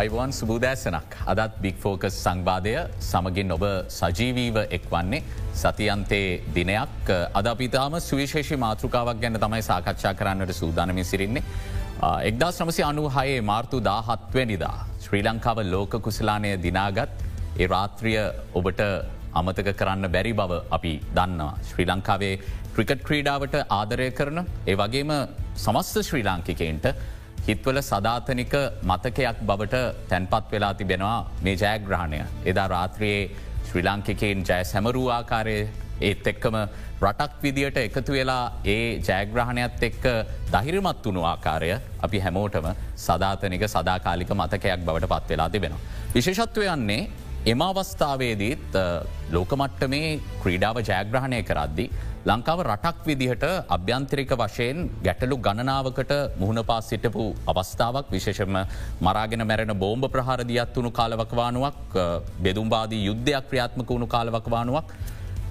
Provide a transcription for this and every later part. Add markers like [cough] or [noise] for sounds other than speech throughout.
Ivan සුබූදෑසනක් අදත් බික් focus සංවාදය සමගින් ඔබ සජීවීව එක් වන්නේ සතියන්තේ දිනයක් අද අපිතාම සුවිශේෂි මාතෘකාවක් ගැන තමයි සාකච්ඡා කරන්නට සූදානමි සිරින්නේ. එක්දා ශ්‍රමසි අනු හයේ මාර්තු දාහත්වනිදා ශ්‍රී ලංකාව ලෝක කුසලානය දිනාගත් ඒ රාත්‍රිය ඔබට අමතක කරන්න බැරි බව අපි දන්නවා. ශ්‍රී ලංකාවේ ක්‍රිකට් ක්‍රීඩාවට ආදරය කරන ඒ වගේම සමස්ත ශ්‍රී ලාංකිකයින්ට හිත්වල සධාතනික මතකයක් බවට තැන්පත් වෙලා තිබෙනවා මේ ජයග්‍රහණය. එදා රාත්‍රයේ ශ්‍රී ලාංකිකයෙන් ජය සැමරූ ආකාරය ඒත් එක්කම රටක් විදියට එකතු වෙලා ඒ ජයග්‍රහණයත් එක්ක දහිරමත් වුණු ආකාරය අපි හැමෝටම සධාතනික සදාකාලික මතකයක් බවට පත් වෙලා තිබෙනවා. විශේෂත්වය යන්නේ එම අවස්ථාවේදීත් ලෝකමට්ට මේ ක්‍රීඩාව ජයග්‍රහණය කරද්දි ලංකාව රටක් විදිහට අභ්‍යන්තරික වශයෙන් ගැටලු ගණනාවකට මුහුණ පා සිටපු අවස්ථාවක් විශේෂම මරාගෙන මැරෙන බෝම්භ ප්‍රහාරදියත් වුණු කාලවකවානුවක් බෙදුම්බාදී යුද්ධයක් ක්‍රියාත්මක වුණු කාලවකවානුවක්.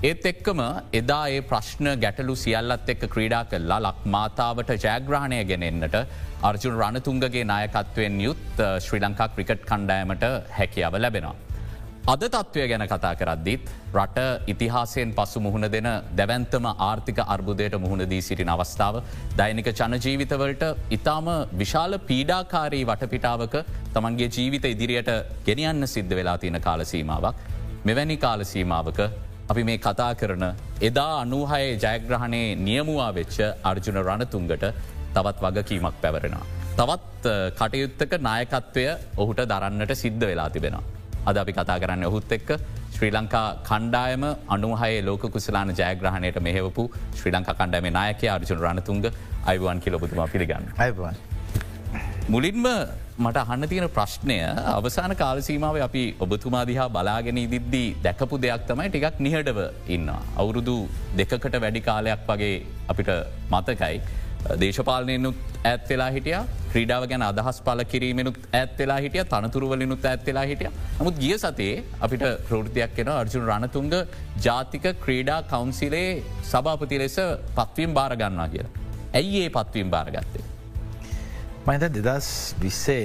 ඒත් එක්කම එදා ඒ ප්‍රශ්න ගැටලු සියල්ලත් එක්ක ක්‍රීඩා කල්ලා ලක් මාතාවට ජයග්‍රහණය ගෙනෙන්න්නට අර්ජුන් රණතුන්ගගේ නායකත්වයෙන් යුත් ශ්‍රී ලංකා ක්‍රිකට් කණ්ඩෑමට හැකියාව ලැබෙනවා. අද තත්ත්වය ගැන කතා කරද්දිත් රට ඉතිහාසයෙන් පසු මුහුණ දෙන දැවන්තම ආර්ථික අර්බුදයට මුහුණදී සිටින අවස්ථාව දෛනික චනජීවිතවලට ඉතාම විශාල පීඩාකාරී වටපිටාවක තමන්ගේ ජීවිත ඉදිරියට ගෙනියන්න සිද්ධ වෙලා තියෙන කාලසීමාවක්. මෙවැනි කාලසීමාවක අපි මේ කතා කරන එදා අනුහය ජයග්‍රහණයේ නියමුවා වෙච්ච අර්ජුන රණතුන්ගට තවත් වගකීමක් පැවරෙනවා. තවත් කටයුත්තක නායකත්වය ඔහුට දරන්නට සිද්ධ වෙලා තිබෙනවා. අද අපි කතා කරන්න ඔහුත් එක්ක ශ්‍රී ලංකා කණ්ඩායම අනුහයේ ලෝක කුසලාන ජයග්‍රහණයට මෙහෙවපු ශ්‍රී ලංකා කණ්ඩෑම නායක අර්ජුන රණතුන්ග අයිවන් කිලොබතුමා පිළිගන්න. අයිවන්. මුලින්ම මට අහන්න තියෙන ප්‍රශ්නය අවසාන කාලසීමාව අපි ඔබතුමා දිහා බලාගෙන ඉදිද්දී දැකපු දෙයක් තමයි ටිකක් නිහටව ඉන්න. අවුරුදු දෙකකට වැඩි කාලයක් වගේ අපිට මතකයි. දේශපාලනයනුත් ඇත් වෙලා හිටිය. ක්‍රීඩාව ගැන අදහස් පල කිරීමෙනුත් ඇත් වෙලා හිටිය. තනතුරුවලිනුත් ඇත් වෙලා හිටිය. නමුත් ගිය සතේ අපිට ප්‍රෘතියක් කෙන අර්ජුන රණතුන්ග ජාතික ක්‍රීඩා කවන්සිලේ සභාපති ලෙස පත්වීම් භාරගන්නා කියලා. ඇයි ඒ පත්වීම් භාරගත්තේ. මහිත දෙදස් විස්සේ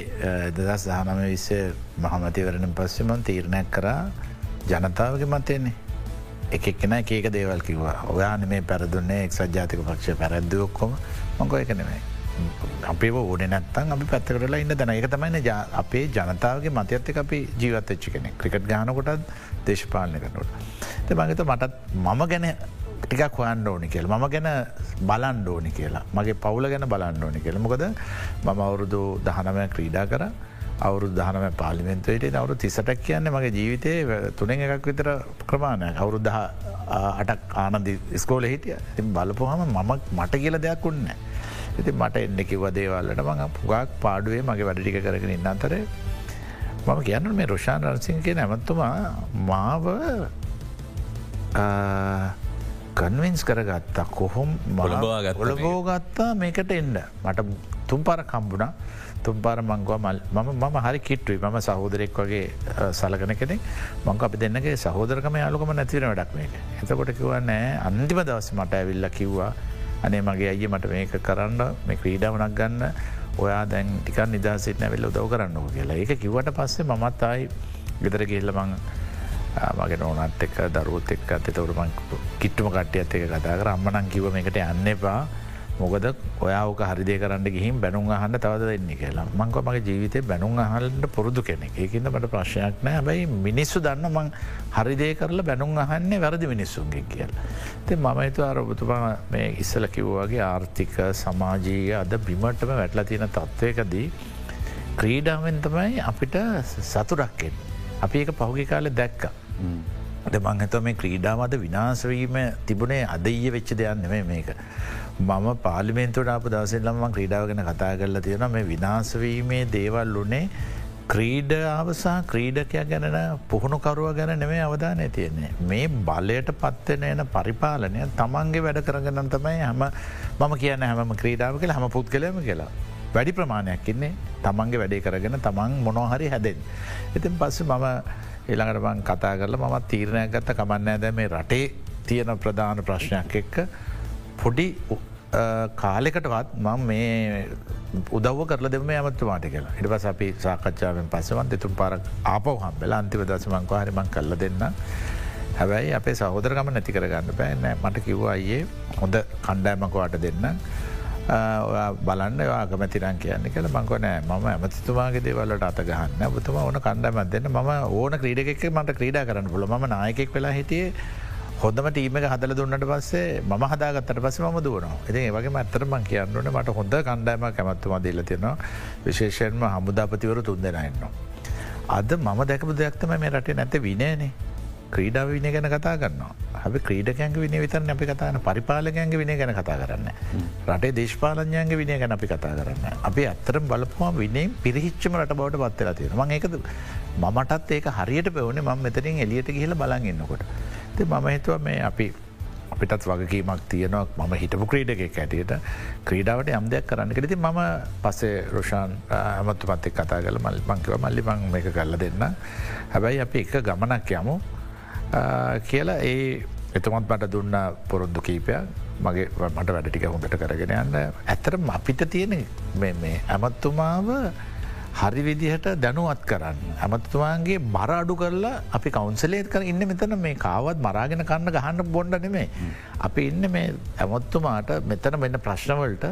දෙදස් දහනම විස්සේ මහමතිවරණ පස්සෙමන් තීරණයක් කරා ජනතාවගේ මතයන්නේ එකක්ෙන ඒක දේවල් කිවවා. ඔයාන මේ පැරදුන්නේ එක් සජාතික පක්ෂ පැරැද්දුවක්කොම මංකො එක නෙමයි. අපේ ඕන නැත්තන් අපි පැත්තරලා ඉන්න දැන එක තමයි අපේ ජනතාවගේ මතයත්ත අපි ජීවතච්චි කෙනෙ ක්‍රිකට් ගානකොටත් දේශපාලනය කරනට. ත මගත මටත් මම ගැන ටිකක් හොයන්ඩ ඕනි කියල. ම ගැන බලන්ඩ ඕනි කියලා. මගේ පවුල ගැන බලන්ඩ ඕනි කියල. මොකද මම අවුරුදු දහනමය ක්‍රීඩා කර. අවුරු දහනම පාලිමෙන්තුවට අවුරු තිසටක් කියන්න මගේ ජීවිතය තුනෙන් එකක් විතර ප්‍රමාණය අවුරුද්ධ අටක් ආනදි ස්කෝල හිටිය. ඉතින් බලපුහම මම මට කියල දෙයක් උන්න ඉති මට එන්න කිව දේවල්ලට මඟ පුගක් පාඩුවේ මගේ වැඩටික කරගෙන ඉන්න අතරේ මම කියන්න මේ රොෂාන් රන්සිංගේ නැමත්තුමා මාව කන්වෙන්ස් කරගත්තා කොහොම ඔලබෝ ගත්තා මේකට එන්න. මට තුම් පර කම්බුණා තුම්පාර මංගවා මල් මම මම හරි කිට්ටුයි. මම සහෝදරෙක් වගේ සලකන කෙනෙක්. මංක අපි දෙන්නගේ සහෝදරකම යාලුකම නැතිවෙන වැඩක් මේක. එතකොට කිවන්නෑ අන්තිම දවස මට ඇවිල්ල කිව්වා අනේ මගේ අය මට මේක කරන්න මේ ක්‍රීඩාවනක් ගන්න. ඔයා දැන් ටිකක් නිදසිට නැවෙල්ල දව කරන්නක කියලා. ඒක කිවට පස්සේ මමත් අයි ගෙදර ගිල්ල මං මගේ නොනත් එක් දරුවත් එක් අත තවරම කිට්ටම කට්ටියත් එක කතා කර. අම්මනං කිව එකට යන්න එපා. මොකද ඔයාක හරිදේ කරන්න ගිහිම් බැනුම් අහන්න තවද දෙන්නේ කියලා මංක මගේ ජීවිතය බැනුම් අහල්ට පුරුදු කෙනෙක් ඒකන්න මට ප්‍රශ්යක් නෑ බයි මිනිස්සු දන්න මං හරිදේ කරලා බැනුම් අහන්නේ වැරදි මිනිස්සුන්ගේ කියල. ති මම එතු අරබතුමා මේ ඉස්සල කිව්වාගේ ආර්ථික සමාජීය අද බිමටම වැටලා තියෙන තත්ත්වයකදී ක්‍රීඩාවෙන් තමයි අපිට සතුරක්කෙන්. අපි ඒක පහුගි කාලෙ දැක්ක. ද මං ඇත මේ ක්‍රීඩාමද විනාශවීම තිබුණේ අදඊය වෙච්ච දෙයක් නෙමේ මේක. මම පාලිමෙන්තුට අප දවසෙල්ලම ක්‍රීඩාවගෙන කතා කරලා තියෙන මේ විනාශවීමේ දේවල් වනේ ක්‍රීඩාවසා ක්‍රීඩකයක් ගැන පුහුණුකරුව ගැන නෙමේ අවධානය තියෙන්නේ. මේ බලයට පත්වෙන එන පරිපාලනය තමන්ගේ වැඩ කරගන්න තමයි හැම මම කියන්න හැම ක්‍රීඩාව කියලා හම පුත් කලම කියලා. වැඩි ප්‍රමාණයක් ඉන්නේ තමන්ගේ වැඩේ කරගෙන තමන් මොනොහරි හැදෙන්. ඉතින් පස්ස මම එළඟට බං කතා කරලා මත් තීරණයක් ගත්ත කමන්නෑ දැ මේ රටේ තියෙන ප්‍රධාන ප්‍රශ්නයක් එක්ක පොඩි කාලෙකටවත් මං මේ උදව කරල දෙම ඇමත්තුමාට කියලා. ඉට පස අපි සාකච්ඡාවෙන් පසවන් එතුම් පාරක් ආපව හම්බෙලා අන්තිව දසමංකව හරිමං කල්ල දෙන්න හැබැයි අපේ සහෝදරගම නැති කරගන්න බෑනෑ මට කිව්වා අයේ හොඳ කණ්ඩෑමකවාට දෙන්න බලන්න ආගමතිරන් කියන්න කළ මංකොනෑ මම ඇමතිතුමාගේ දේවල්ලට අත ගහන්න බතුම ඕන කණ්ඩෑමත් දෙන්න. ම ඕන ක්‍රීඩෙක් මට ක්‍රීඩා කරන්න පුල ම නායකෙක් වෙලා හිටියේ. හොඳම ටීම එක හදල දුන්නට පස්සේ ම හදාගත්තට පස ම දුවන එති ඒවගේ මත්තර මං කියන්නට මට හොඳ කණ්ඩෑම කැමත්තුම දීල තියෙනවා. විශේෂයෙන්ම හමුදාපතිවරු තුන් දෙෙනන්න. අද මම දැකපු දෙයක්තම මේ රටේ නැත විනයනේ. ක්‍රීඩාව විනය ගැන කතා කරන්න හ ක්‍රීඩකැන්ග විනි විතර අපි කතාන පරිපාලකයන්ගේ විනය ගැන කතා කරන්න. රටේ දේශපාලඥයන්ගේ විනය ගැන අපි කතා කරන්න. අපි අත්තරම් බලපුවා විනේ පිරිහිච්චම රට බවට පත්වෙලා තියෙන ම එකද මටත් ඒක හරියට පවන ම මෙතරින් එලියට කියල බලන් එන්නකොට. ති මම හිතුව මේ අපි අපිටත් වගකීමක් තියනවා. මම හිටපු ක්‍රීඩක ඇටියට ක්‍රීඩාවට යම්දයක් කරන්න කෙති මම පසේ රෝෂාන් ඇමත්තු පත්තෙක් කතා කල මල් මංකිව මල්ලි මං මේක කරල දෙන්න හැබැයි අපි එක ගමනක් යමු. කියලා ඒ එතුමත් මට දුන්න පොරොන්දු කීපයක්. මගේ මට වැඩටික හොඳට කරගෙන යන්න. ඇතරම් අපිට තියෙන මේ ඇමත්තුමාව හරි විදිහට දැනුවත් කරන්න. ඇමතුමාන්ගේ බර අඩු කරලා අපි කවන්සලේත් කර ඉන්න මෙතන. මේ කාවත් මරාගෙන කන්න ගහන්න බොන්ඩ නෙමේ. අපි ඉන්න මේ ඇමොත්තුමාට මෙතන මෙන්න ප්‍රශ්නවලට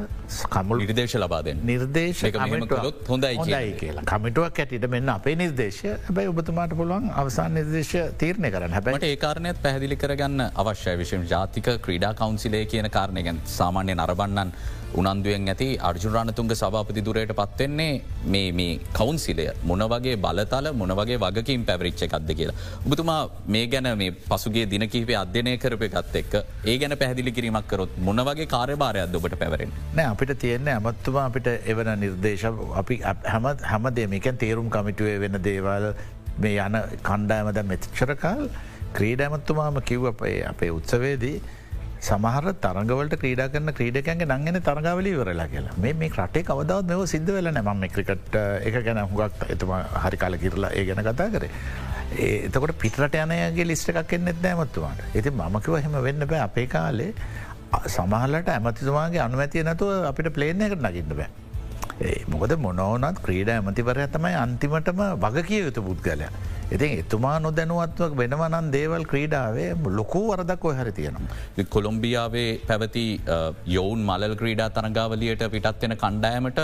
කමුල් නිර්දේශ ලබාද නිර්දේශ හොඳයි කියලා. කමිටුවක් ඇටිට මෙන්න අපේ නිර්දේශය. හැබයි ඔබතුමාට පුළුවන් අවසාන නිර්දේශ තීරණය කරන්න. හැබට ඒකාරණයත් පැහදිලි කරගන්න අවශ්‍ය විශෂම ජාතික ක්‍රීඩා කවන්සිලේ කියන කාරණයගැන් සාමාන්‍ය නරබන්නන් උනන්දුවෙන් ඇති අර්ජුරාණතුන්ග සභාපති දුරයට පත්වෙන්නේ මේ මේ කවුන්සිලය මොනවගේ බලතල මොනවගේ වගකින් පැවරිච්ච එකක්ද කියලා. ඔබතුමා මේ ගැන මේ පසුගේ දිනකීපේ අධ්‍යනය කරපය ගත් එක් ඒ ගැන පැහදිලි කිරීමක් කරොත් මොනවගේ කාර්යභාරයක් ඔබට පැවරෙන්. නෑ අපිට තියෙන්නේ ඇමත්තුමා අපිට එවන නිර්දේශ අපි හැම හැම දෙමකන් තේරුම් කමිටුවේ වෙන දේවල් මේ යන කණ්ඩායමද මෙතිච්චරකාල් ක්‍රීඩ ඇමත්තුමාම කිව්ව අපේ උත්සවේදී සමහර තරගවලට ක්‍රීඩා කරන ක්‍රීඩකන්ගේ නංගෙන තරගවල වරලා කියලා මේ මේ රටේ කවදවත් මෙව සිද්ධ වෙල නම ක්‍රිකට එක ගැන හුගක් එතුම හරි කාල කිරලා ඒ ගැන කතා කරේ. එතකොට පිටරට යනයගේ ලිස්ට එකක් එන්නෙත් නෑමත්තුවාට ඇති මමකිව හෙම වෙන්න බෑ අපේ කාලේ සමහලට ඇමතිතුමාගේ අනුමැතිය නැතුව අපිට ප්ලේනය එකට නගින්න බෑ. මොකද මොනෝනත් ක්‍රීඩ ඇමතිවරය තමයි අන්තිමටම වග කිය යුතු පුද්ගලය. ඉතින් එතුමා නොදැනුවත්වක් වෙනවනන් දේවල් ක්‍රීඩාවේ ලොකු වරදක් ඔය හරි තියෙනවා. කොළොම්බියාවේ පැවති යොවුන් මල් ක්‍රීඩා තරගාවලියට පිටත් වෙන කණ්ඩෑමට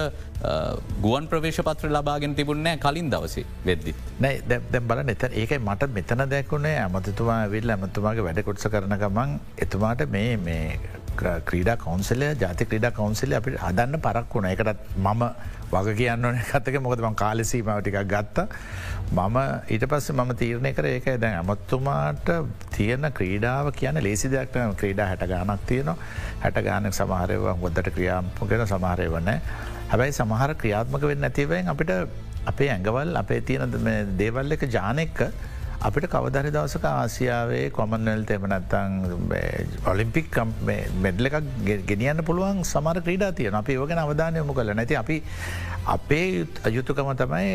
ගුවන් ප්‍රවේශ පත්‍ර ලබාගෙන තිබුණනෑ කලින් දවසේ වෙද්දි. නෑ දැ බල නැත ඒකයි මට මෙතන දැකුණේ ඇමතිතුමා විල් ඇමතුමාගේ වැඩ කොටස කරන ගමන් එතුමාට මේ මේ ක්‍රීඩා කවන්සලය ජාති ක්‍රීඩා කවන්සිල අපි හදන්න පරක් වුණ එකටත් මම වග කියන්න කතක මොකදම කාලෙසීමාව ටිකක් ගත්ත මම ඊට පස්ස මම තීරණය කර ඒක දැන් ඇමත්තුමාට තියෙන ක්‍රීඩාව කියන ලේසි දෙයක් ක්‍රීඩා හැට ගානක් තියනවා. හැට ගානක් සමහරයව ගොද්දට ක්‍රියාම්පගෙන සමහරය වන හැබැයි සමහර ක්‍රියාත්මක වෙන්න ඇතිවයෙන් අපිට අපේ ඇඟවල් අපේ තියෙන දේවල් එක ජානෙක්ක අපිට කවදරි දවසක ආසියාවේ කොමන්වල් එමනත්තං ඔලිම්පික් මෙඩ්ල එකක් ගෙනියන්න පුළුවන් සමර ක්‍රීඩා තියන අපි ඕගෙන අවධානයමු කල නැති අපි අපේ අයුතුකම තමයි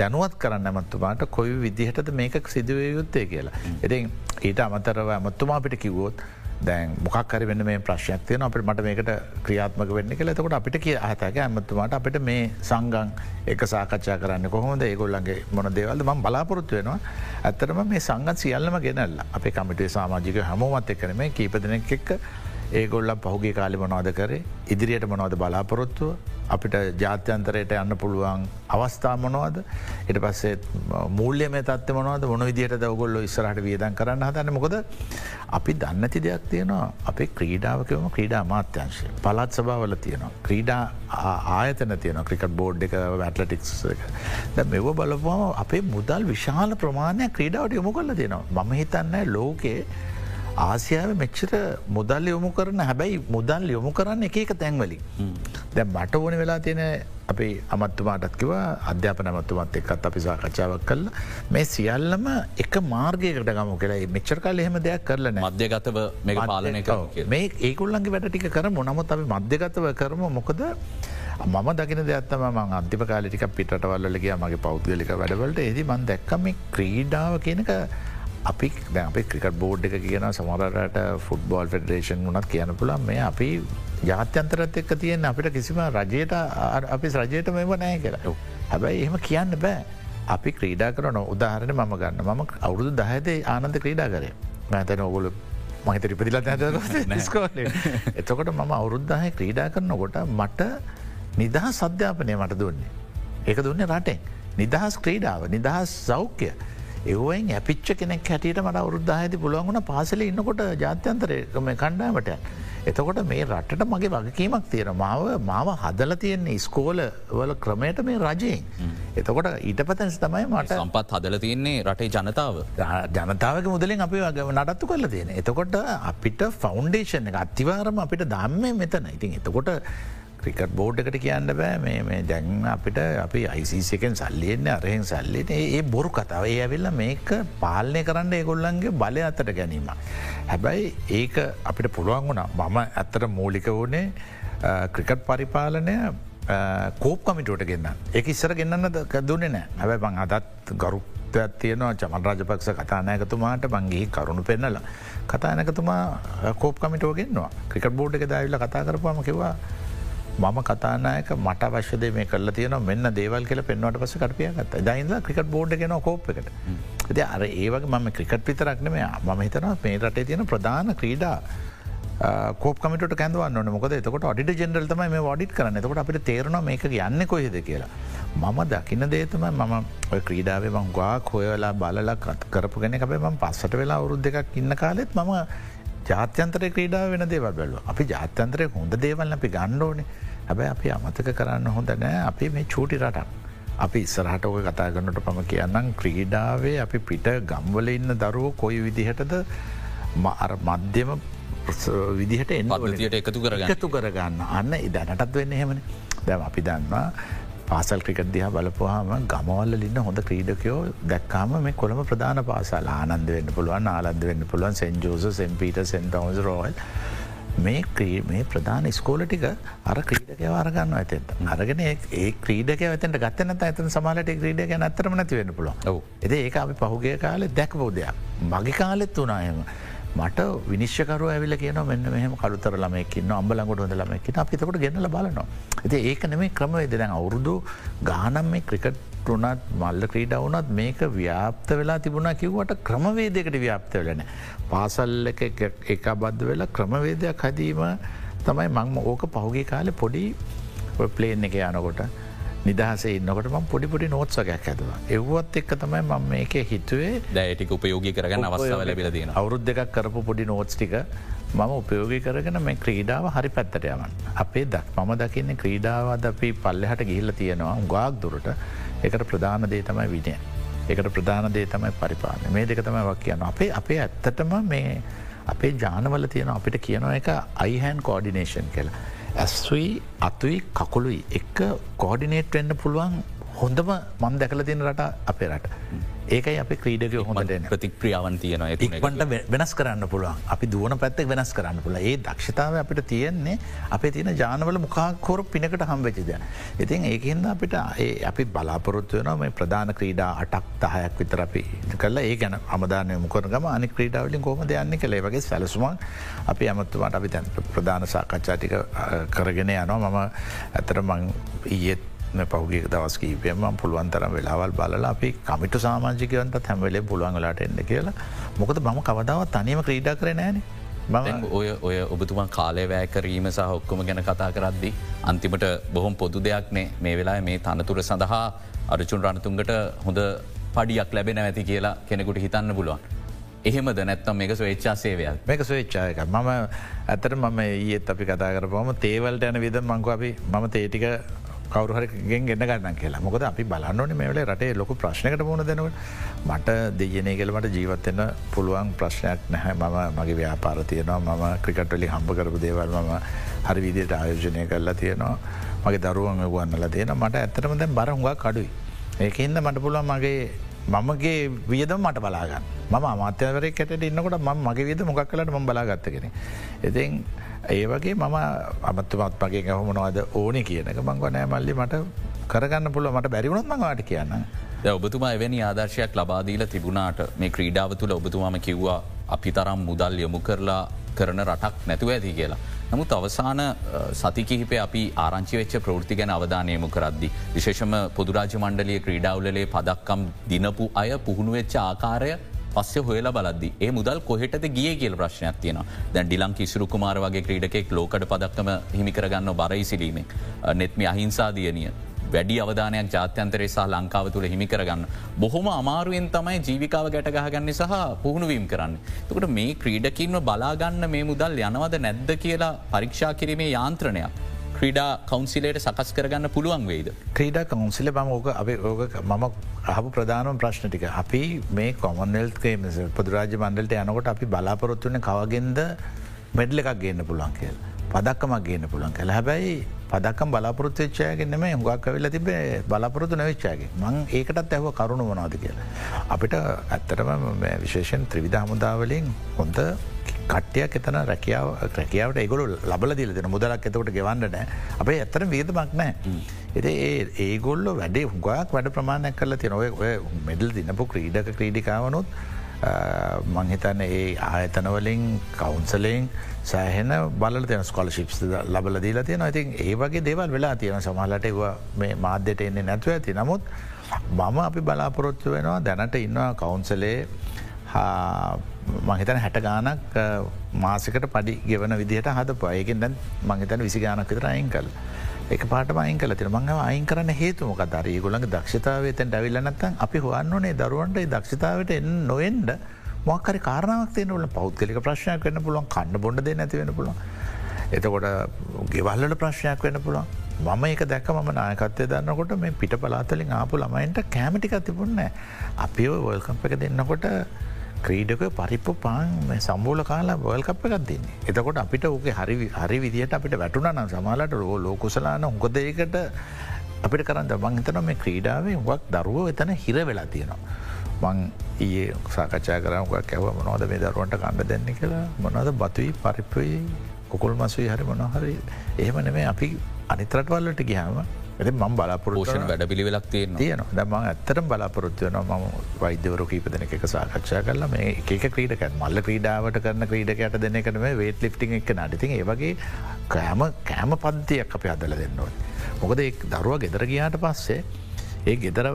දැනුවත් කරන්න ඇමත්තුමාට කොයි විදිහටද මේක සිදුවය යුත්තේ කියලා. ඉතින් ඊට අමතරව ඇමත්තුමා අපිට කිවෝත් දැන් මොකක්කර වෙන්න මේ ප්‍රශ්යක් තියන අපට මට මේකට ක්‍රියාත්මක වෙන්න කළ තකොට අපිට කිය අහතක ඇමතුමාට අපිට මේ සංගං එක සාකච්ඡා කරන්න කොහොමද? ඒගොල්ලන්ගේ මොන දේවල්ද? ම බලාපොරොත්තු වෙනවා. ඇත්තරම මේ සංගත් සියල්ලම ගෙනල්ල. අපේ කමිටේ සාමාජික හමෝමත් එක්කන මේ කීපදනෙක් එක්ක ඒගොල්ලම් පහුගේ කාලි මොනවාද කරේ? ඉදිරියට මොනවද බලාපොරොත්තුව? අපිට ජාත්‍යන්තරයට යන්න පුළුවන් අවස්ථා මොනවද? එට පස්සේ මූල්‍ය මේ තත්ව මොනවද? මොන විදියට දවගොල්ල ඉස්සරහට වියදන් කරන්න හදන්න? මොකද අපි දන්නති දෙයක් තියෙනවා. අපේ ක්‍රීඩාවකම ක්‍රීඩා මාත්‍යංශය පලත් සභාවල තියෙනවා. ක්‍රීඩා ආයතන තියෙන ක්‍රිකට බෝඩ් එක වැටලටික්ස් එක. ද මෙව බලපුම අපේ මුදල් විශාල ප්‍රමාණයක් ක්‍රීඩාවට යොමු කල තියෙනවා. මම හිතන්න ලෝකයේ ආසියාව මෙච්චර මුදල් යොමු කරන හැබැයි මුදල් යොමු කරන්න එක එක තැන්වලින්. දැ මට ඕන වෙලා තියෙන අපි අමත්තුමාටත්කිව අධ්‍යාපන මත්තුමත් එක්කත් අපි සාකච්ඡාවක් කල්ල මේ සියල්ලම එක මාර්ගයකට ගම කියලා. මෙච්චර කාල එහෙම දෙයක් කරලන මධ්‍යගතව මේ පාලනය මේ ඒකුල්ලන්ගේ වැඩ ටික කරම. නමුත් අපි මධ්‍යගතව කරම. මොකද මම දකින දෙයක්ත්තම ම අන්තිම කාලිටික පිටවල්ලගේ මගේ පෞද්ගලික වැඩවලට. එදි මන් දැක්කම ක්‍රීඩාව කියනක අපි අපි ක්‍රිකට බෝඩ් එක කියන සමරට ෆුට්බෝල් ෆෙඩරේෂන් වනත් කියන පුළන් මේ අපි ජාත්‍යන්තරත් එක්ක තියෙන් අපිට කිසිම රජයට අපි රජයට මෙම නෑ කියලා. හැබැයි එහෙම කියන්න බෑ. අපි ක්‍රීඩා කරන උදාහරණ මම ගන්න. මම අවුරුදු දහතේ ආනන්ද ක්‍රීඩා කරේ. මෑතන ඔගොල මහිත රිපදිලත් නැස්කෝල එතකොට මම අවුරුද්ධහය ක්‍රීඩා කරනකොට මට නිදහ සධ්‍යාපනය මට දුන්නේ. ඒක දුන්නේ රටෙන්. නිදහස් ක්‍රීඩාව නිදහස් සෞඛ්‍ය එවුවෙන් ඇපිච්ච කෙනෙක් හැටියට මට අවුද්ධහඇති පුළුවන්ගුණ පාසල ඉන්නකොට ජාත්‍යන්තරයම කණ්ඩාමට. එතකොට මේ රටට මගේ වගකීමක් තියෙන මාව මාව හදල තියෙන්නේ ස්කෝල වල ක්‍රමයට මේ රජයෙන්. එතකොට ඊට පතැස් තමයි මට සම්පත් හදල තියන්නේ රටේ ජනතාව. ජනතාවක මුදලින් අපි නඩත්තු කරල තියෙන. එතකොට අපිට ෆෞන්ඩේෂන් එක අත්තිවාරම අපිට දම්ම මෙතන ඉතින් එතකොට ක්‍රිකට් බෝඩ් එකට කියන්න බෑ. මේ දැන් අපිට අපි අයිසිකෙන් සල්ලියෙන්න අරහෙන් සල්ලිට ඒ බොරු කතාව. ඒ ඇවිල්ල මේක පාලනය කරන්න ඒගොල්ලන්ගේ බලය අතට ගැනීම. හැබැයි ඒක අපිට පුළුවන් වුණා. මම ඇත්තට මූලික වුණේ ක්‍රිකට් පරිපාලනය කෝප් කමිටුවට ගන්න එක ඉස්සර ගන්නන්න දුන්නේ නෑ. හැබැ බං අදත් ගරුත්වයක් තියනවා. චමන් රජපක්ෂ කතානයකතුමාට බංගේ කරුණු පෙන්නලා. කතානකතුමා කෝප් කමිටුව ගෙන්වා ක්‍රිකට බෝඩ් එක දවිල්ල කතා කරපුම කිවා මම කතානායක මට අවශ්‍යද මේ කල තියන මෙන්න දේවල් කියල පෙන්වට පස කටපියගත් දයින්ද ක්‍රිකට බෝඩ් ගෙන කෝප් එකට. ද අර ඒවගේ මම ක්‍රිකට් විතරක්න මේ මම හිතන මේ රටේ තියෙන ප්‍රධාන ක්‍රීඩා කෝප්කමට කැන්දවන්න මොකද එතකොට අඩිට ජෙනරල් තමයි මේ වඩිට කරන්න. එතකොට අපිට තේරන මේක යන්න කොහෙද කියලා. මම දකින දේතම මම ඔය ක්‍රීඩාවේ මංගවා කොයලා බලලා කරපු ගෙන අපේ ම පස්සට වෙලා අවුරුද් දෙකක් ඉන්න කාලෙත් මම ජාත්‍යන්තර ක්‍රීඩාව වෙන දේවල් බැලු අපි ජාත්‍යන්තරය හොඳ දේවල් අපි ගණ්ඩෝනේ හැබැ අපි අමතක කරන්න හොඳ නෑ. අපි මේ චූටි රටක්. අපි ඉස්සරහට ඔය කතා කරන්නට පම කියන්නම් ක්‍රීඩාවේ අපි පිට ගම්වල ඉන්න දරුව කොයි විදිහටද මධ්‍යම විදිහට එන්නට එකතු කරගන්න. එකතු කරගන්න. අන්න ඉදැනටත් වෙන්න එහෙමන. දැම අපි දන්නවා පාසල් ක්‍රිකට් දිහා බලපුහම ගමවල්ල ලින්න හොඳ ක්‍රීඩකයෝ දැක්කාම මේ කොළම ප්‍රධාන පාසල් ආනන්ද වෙන්න පුළුවන් ආලන්ද වෙන්න පුළුවන් සෙන්ජෝස සෙන්පීට සෙන්ටවස් රෝල් මේ මේ ප්‍රධාන ස්කෝල ටික අර ක්‍රීඩක වාරගන්න ඇතෙන්ට. අරගෙන ඒ ක්‍රීඩක ඇතට ගත්තනත ඇතන සමාලට ක්‍රීඩක නැතරම නැති වෙන්න පුළුව එද ඒ අපි පහුගේ කාලෙ දැක්බෝදයක් මගේ කාලෙත් වනායම මට විනිශ්කරු ඇවිල කියන මෙන්න මෙහම කළුතර ළමයකින්න අම්බලඟොට හොඳ ළමයකින අපිතකොට ගෙනල බලනවා. ඇති ඒක නෙමේ ක්‍රමවේද දැන් අවුරුදු ගානම් මේ ක්‍රිකට් ටුනත් මල්ල ක්‍රීඩ වුනත් මේක ව්‍යාප්ත වෙලා තිබුණා කිව්වට ක්‍රමවේදකට ව්‍යාප්ත වෙලන. පාසල්ල එක බද්ධ වෙලා ක්‍රමවේදයක් හදීම තමයි මංම ඕක පහුගේ කාලෙ පොඩි ප්ලේන් එක යනකොට නිදහස ඉන්නකට ම පොඩිපොඩි නෝත්සකයක් ඇතුව. එව්වත් එක් තමයි මම මේක හිතුවේ දැටික උපයෝගි කරගන්න අවස්ථාව ලැබිලදන අවුරුද් දෙකක් කරපු පොඩි නෝත්ස්ටික මම උපයෝගි කරගෙන මේ ක්‍රීඩාව හරි පැත්තට යමන්. අපේ දක් මම දකින්නේ ක්‍රීඩාවද අපි පල්ලෙහට ගිහිල්ල තියෙනවා ගාක් දුරට එකට ප්‍රධාන දේ තමයි විනය. එකට ප්‍රධාන දේ තමයි පරිපාලන මේ දෙක තමයි වක් කියන්න අපේ අපේ ඇත්තටම මේ අපේ ජානවල තියෙන අපිට කියනවා එක අයිහැන් කෝඩිනේෂන් කියලා. ඇස්වී අතුයි කකුළුයි එක්ක කෝඩිනේට් වෙන්න පුළුවන් හොඳම මන් දැකල තියෙන රට අපේ රට. ඒකයි අප ක්‍රීඩක හොඳට ප්‍රතික්‍රියාවන් තියෙන ඉක්මට වෙනස් කරන්න පුළුවන්. අපි දුවන පැත්තෙක් වෙනස් කරන්න පුළ ඒ දක්ෂතාව අපිට තියෙන්නේ අපේ තියෙන ජානවල මොකාකොර පිනකට හම්වෙචිද. ඉතින් ඒකහින්ද අපිට අපි බලාපොරොත්තු වන මේ ප්‍රධාන ක්‍රීඩා අටක් දහයක් විතර අපි කරලා ඒ ගැන අමදානය මුකරගම අනි ක්‍රීඩාවලින් කොම දෙයන්න කළේ වගේ සැලසුම අපි අමත්තුවට අපි තැන් ප්‍රධාන සාකච්ඡාටික කරගෙන යනවා. මම ඇතර මං ඊයත් පහුගේ දවස් කීපයම පුළුවන් තරම් වෙලාවල් බලලා අපි කමිට සාමාජිකවන්ට හැමවෙලේ පුළුවන් වෙලාට එන්න කියලා. මොකද මම කවදාවත් තනීම ක්‍රීඩා කර නෑන. ඔය ඔය ඔබතුමා කාලය වෑකරීම සහ ඔක්කොම ගැන කතා කරද්දි අන්තිමට බොහොම පොදු දෙයක්නේ මේ වෙලා මේ තනතුර සඳහා අරචුන් රණතුන්ගට හොඳ පඩියක් ලැබෙන ඇති කියලා කෙනෙකුට හිතන්න පුළුවන්. එහෙමද නැත්තම් මේක ස්වේච්චා සේවයක්? මේක ස්වේච්චායක මම ඇතර මම ඒත් අපි කතා කරපුම තේවල්ට යන විද මංකු අපි මම තේටික කවරුහරගෙන් ගෙන්න්න ගන්න කියලා. මොකද අපි බලන්නන මේවල රටේ ලොකු ප්‍රශ්නකට මුණ දෙනවට මට දෙයනේ කෙලමට ජීවත්වෙන්න පුළුවන් ප්‍රශ්නයක් නැහැ. මම මගේ ව්‍යාපාර තියෙනවා. මම ක්‍රිකට්වලි හම්ප කරපු දේවල් මම හරි විදියට ආයෝජනය කරලා තියෙනවා. මගේ දරුවන් ගුවන්නල තියෙන මට ඇත්තටම දැන් බරහුඟා කඩුයි ඒකහින්ද මට පුළුවන් මගේ මමගේ වියදම මට බලාගන්න ම අමාත්‍යවරේ කැට ඉන්නකොට ම මගේ විද මොකක් කලට ම බලාගත්තගෙන. ඉතින් ඒ වගේ මම අමත්තුමත් මගේ ගැහමනවාද ඕන කියනක මංගව නෑ මල්ලි මට කරගන්න පුළුව මට බැරිවුණත් මඟවාට කියන්න. ඔබතුමා එවැනි ආදර්ශයක් ලබාදීල තිබුණාට මේ ක්‍රීඩාව තුළ ඔබතුමාම කිව්වා අපි තරම් මුදල් යොමු කරලා කරන රටක් නැතුව ඇති කියලා. නමුත් අවසාන සතිකිහිපේ අපි ආරංචි වෙච්ච ප්‍රෘති ගැන අවධානයමු කරද්දි. විශේෂම පොදුරාජ මණ්ඩලිය ක්‍රීඩාවලේ පදක්කම් දිනපු අය පුහුණු වෙච්ච ආකාරය පස්ස හොල බලද ඒ මුදල් කොහෙට ගිය කියල ප්‍රශ්නයක් තියෙන දැන් ඩිලං කිසිරු කුමාර වගේ ක්‍රීඩකෙක් ලෝකට පදක්කම හිමිකරගන්න බරයිසිලීමෙන් නෙත්ම අහිංසාදියනිය වැඩි අවධානයක් ජාත්‍යන්තරේ සහ ලංකාව තුළ හිමි කරගන්න. බොහොම අමාරුවෙන් තමයි ජීවිකාව ගැටගහගන්න සහ පුහුණුවීම් කරන්න. තකට මේ ක්‍රීඩකින්ව බලාගන්න මේ මුදල් යනවද නැද්ද කියලා පරීක්ෂා කිරීමේ යාන්ත්‍රණයක්. ක්‍රීඩා කවන්සිලට සකස් කරගන්න පුළුවන් වේද. ක්‍රීඩා කවන්සිල බම ඕක අප ඕක මම අහපු ප්‍රධානම් ප්‍රශ්න ටික අපි මේ කොමන්ෙල්ගේ පොදුරාජ මණ්ඩලට යනකොට අපි බලාපොරොත්තුවන කවගෙන්ද මෙඩ්ල එකක් ගන්න පුළන් කියල්. පදක්කමක් ගන්න පුළන් කළ හැබැයි පදක්කම් බලාපොරත්ච්චයගෙනම හුගක් වෙල්ල තිබේ බලාපොරොතු නවිච්චාගේ මං ඒකටත් ඇහව කරුණු වනාද කියලා. අපිට ඇත්තරම විශේෂෙන් ත්‍රවිධ හමුදාවලින් හොඳ කට්ටයක් එතන රැකියාව ක්‍රැකියාවට ඒගොලු ලබල දිල දෙන මුදලක් එතකට ගෙවන්න නෑ. අපේ ඇත්තර වේදමක් නෑ. එති ඒ ඒගොල්ල වැඩේ හුගක් වැඩ ප්‍රමාණයක් කරලා තින ඔය ඔය මෙඩල් දිනපු ක්‍රීඩක ක්‍රීඩිකාවනුත් මංහිතන්න ඒ ආයතනවලින් කවුන්සලෙන් සෑහෙන බල තියන ස්කොලශිප්ස් ලබල දීලා තියෙන ඉතින් ඒ වගේ දේවල් වෙලා තියෙන සමහලට මේ මාධ්‍යයට එන්නේ නැතුව ඇති. නමුත් මම අපි බලාපොරොත්තු වෙනවා දැනට ඉන්නවා කවුන්සලේ මහිතන හැට ගානක් මාසකට පඩි ගෙවන විදිහට හද පයගෙන් දැන් මංහිතන විසි ගානක් විතර අයින් කල් එක පාට අයින් කල තිර මං අයින් කරන්න හේතුමක දර ගොළඟ දක්ෂතාවතෙන් ඩැවිල්ලනත්තන් අපි හොවන්නනේ දරුවන්ට දක්ෂතාවට එන්න නොෙන්ඩ මොක්කරි කාරණාවක් තියනවල පෞද්ගලික ප්‍රශ්නයක් වන්න පුළුවන් කන්න බොඩ දෙ නැති වෙන පුළුවන්. එතකොට ගෙවල්ලට ප්‍රශ්නයක් වෙන්න පුළුවන්. මම ඒක දැක ම නායකත්වය දන්නකොට මේ පිට පලාතලින් ආපු ළමයින්ට කෑමටික තිබුන්න අපි වල්කම්ප එක දෙන්නකොට ක්‍රීඩක පරිප්පු පාන් සම්බෝල කාලා වල්කප් එකක් දෙන්නේ. එතකොට අපිට ඕක හරි හරි විදිට අපිට වැටුනනම් සමාලට රෝ ලෝකුසලාන උකොදයකට අපිට කරන්න මංහිතන මේ ක්‍රීඩාවේ වක් දරුවෝ එතන හිර වෙලා තියෙනවා. මං ඒ සාකච්ඡා කරමක් ඇව මොනවද මේ දරුවන්ට කණ්ඩ දෙන්න කියලා මොනද බතුයි පරිප්පයි කොකුල් මසුයි හරි මොනහරි එහෙම නෙමේ අපි අනිතරටවල්ලට ගියාම ඇති මම් බලාපොරෝෂණ වැඩ පිළිවෙලක් තියෙන තියන දම ඇත්තරම් බලාපොරොත්තුවන ම වෛද්‍යවරු කීපදන එක සාකච්ඡා කරලා මේ එක ක්‍රීඩක මල්ල ක්‍රීඩාවට කරන ක්‍රීඩකට දෙන කනම වේට ලිප්ටි එක නඩති ඒ වගේ කෑම කෑම පද්ධතියක් අප අදල දෙන්නවා. මොකද දරුව ගෙදර ගියාට පස්සේ ඒ ගෙදර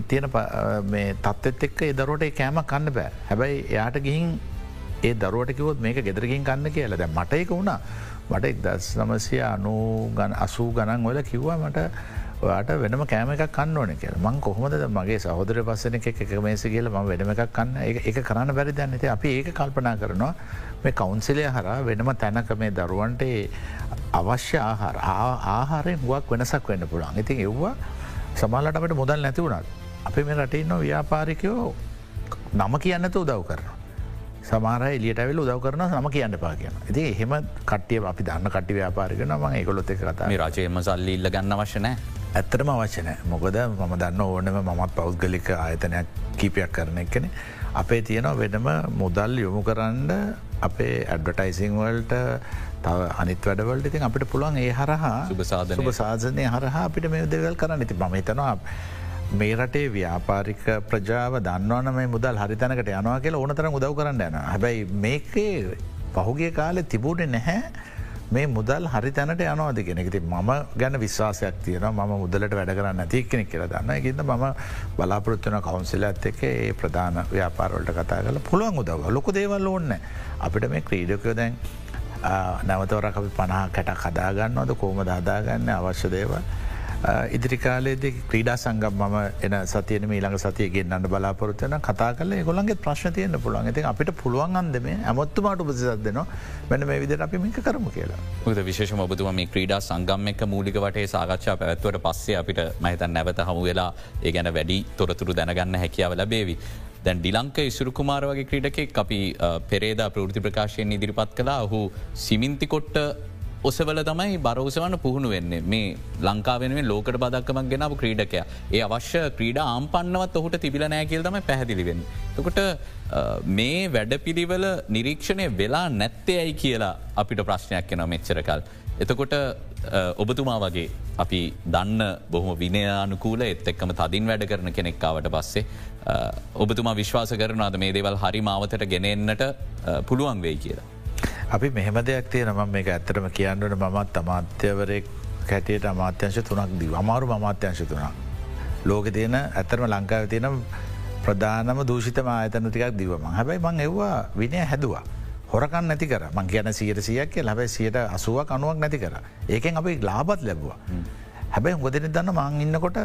ඉතියන මේ තත්ත්ත් එක්ක එදරෝට කෑම කන්න බෑ. හැබැයි එයාට ගිහින් ඒ දරුවටකිවොත් මේක ගෙදරකින් කන්න කියල. දැ මට එක වුණා මට එක් දස් නමසය අනු ගන අසූ ගණන් වල කිව්වා මට ඔයාට වෙනම කෑම එකක් කන්න ඕන කියල. මං කොහොමද මගේ සහෝදර පස්සන එක එක මේස කියල ම වෙනම එකක් කන්න? එක කරන්න බැරි දැන්නති අපි ඒක කල්පනා කරනවා. මේ කවුන්සිලය හර වෙනම තැනක මේ දරුවන්ට අවශ්‍ය ආහාර ආහාරය හුවක් වෙනසක් වෙන්න පුළන් ඉතින් එව්වා සමාලට අපට මුදල් නැති වුණත්. අපි මේ රටඉන්න ව්‍යාපාරිකයෝ. නම කියන්නත උදව් කරන. සමාර එලියට වෙල් උදව කරන නම කියන්න පා කියන ඇති එහෙම කටිය අපි දන්න කට ව්‍යාපාරික නම ඒකොලොත් එක කතා රජයම සල්ලි ඉල්ල ගන්න වශනෑ ඇත්තරම අවශ්‍යනෑ මොකද මම දන්න ඕනම මමත් පෞද්ගලික ආයතනයක් කීපයක් කරන එකන අපේ තියෙනවා වෙනම මුදල් යොමු කරන්න අපේ ඇඩ්වටයිසිං වල්ට තව අනිත් වැඩවලට ඉතින් අපිට පුළුවන් ඒ හරහා සුභ සාධනය. හරහා අපිට මේ දෙවල් කරන්න. ඉති මම හිතනවා මේ රටේ ව්‍යාපාරික ප්‍රජාව දන්නවන මේ මුදල් හරිතනකට යනවා කියලා ඕනතර උදව් කරන්න යන හැබැයි මේකේ පහුගේ කාලෙ තිබූට නැහැ මේ මුදල් හරි තැනට යනවාදගෙන ති මම ගැන විශ්වාසයක් තියෙන ම මුදලට වැඩ කරන්න ඇති කෙනෙක් කියල දන්න එකන්න මම බලාපොරත්වන කවන්සිල ඇත් එක ඒ ප්‍රධාන ව්‍යාපාරවලට කතා කල පුළුවන් උදව. ලොක දේවල් ඕන්න අපිට මේ ක්‍රීඩකයෝ දැන් නැවතවරක් අපි පණහා කැට කදාගන්නවද කෝම දාදාගන්න අවශ්‍ය දේවල්. ඉදිරිකාලේද ක්‍රීඩා සංගම් මම එන සතියන ඊළඟ සතිය ගෙන්න්න බලාපොරත්වන කතා කල ගොළන්ගේ ප්‍රශ්න තියන්න පුළුවන්. ඇති අපිට පුළුවන් අන්දම ඇමොත්තුමාට උපසිසත් දෙනවා. මෙන මේ විදිර අපි මික කරම කියලා. ද විශේෂ ඔබතුම මේ ක්‍රීඩා සංගම් එක මූලික වටේ සාකච්ඡා පැත්වට පස්සේ අපිට මහිතන් නැවත හමු වෙලා ඒ ගැන වැඩි තොරතුරු දැනගන්න හැකියාව ලබේවි. දැන් ඩිලංක ඉසුරුකුමාර වගේ ක්‍රීඩකෙක් අපි පෙරේද ප්‍රෘති ප්‍රකාශයෙන් ඉදිරිපත් කලා ඔහු සිමින්තිකොට්ට ඔසවල තමයි බරෝසවන්න පුහුණු වෙන්නේ මේ ලංකාවෙන ලෝකට බදක්කමක් ගෙනව ක්‍රීඩකය ඒ අවශ්‍ය ක්‍රීඩ ආම්පන්නවත් ඔහුට තිබිල නෑ කියල් තම පැහැදිලිවෙන්. තකොට මේ වැඩ පිළිවල නිරීක්ෂණය වෙලා නැත්තේ ඇයි කියලා අපිට ප්‍රශ්නයක් කෙන මෙච්චරකල්. එතකොට ඔබතුමා වගේ අපි දන්න බොහම විනයානුකූල එත් එක්කම තදින් වැඩ කරන කෙනෙක්කාවට පස්සේ ඔබතුමා විශ්වාස කරනවාද මේ දේවල් හරි මාවතට ගෙනෙන්න්නට පුළුවන් වෙයි කියලා. අපි මෙහෙම දෙයක් තියෙන ම මේ ඇත්තරම කියන්නට මමත් අමාත්‍යවරෙක් කැටියට අමාත්‍යංශ තුනක් දී අමාරු අමාත්‍යංශ තුනක්. ලෝක තියෙන ඇත්තරම ලංකාව තියෙන ප්‍රධානම දූෂිත ආයතන ටිකක් දීවම හැබැයි මං එව්වා විනය හැදවා. හොරකන් නැති කර. මං කියන සියට සියක් ලැබයි සියට අසුවක් අනුවක් නැති කර. ඒකෙන් අපි ලාබත් ලැබවා. හැබැයි හොදෙන දන්න මං ඉන්නකොට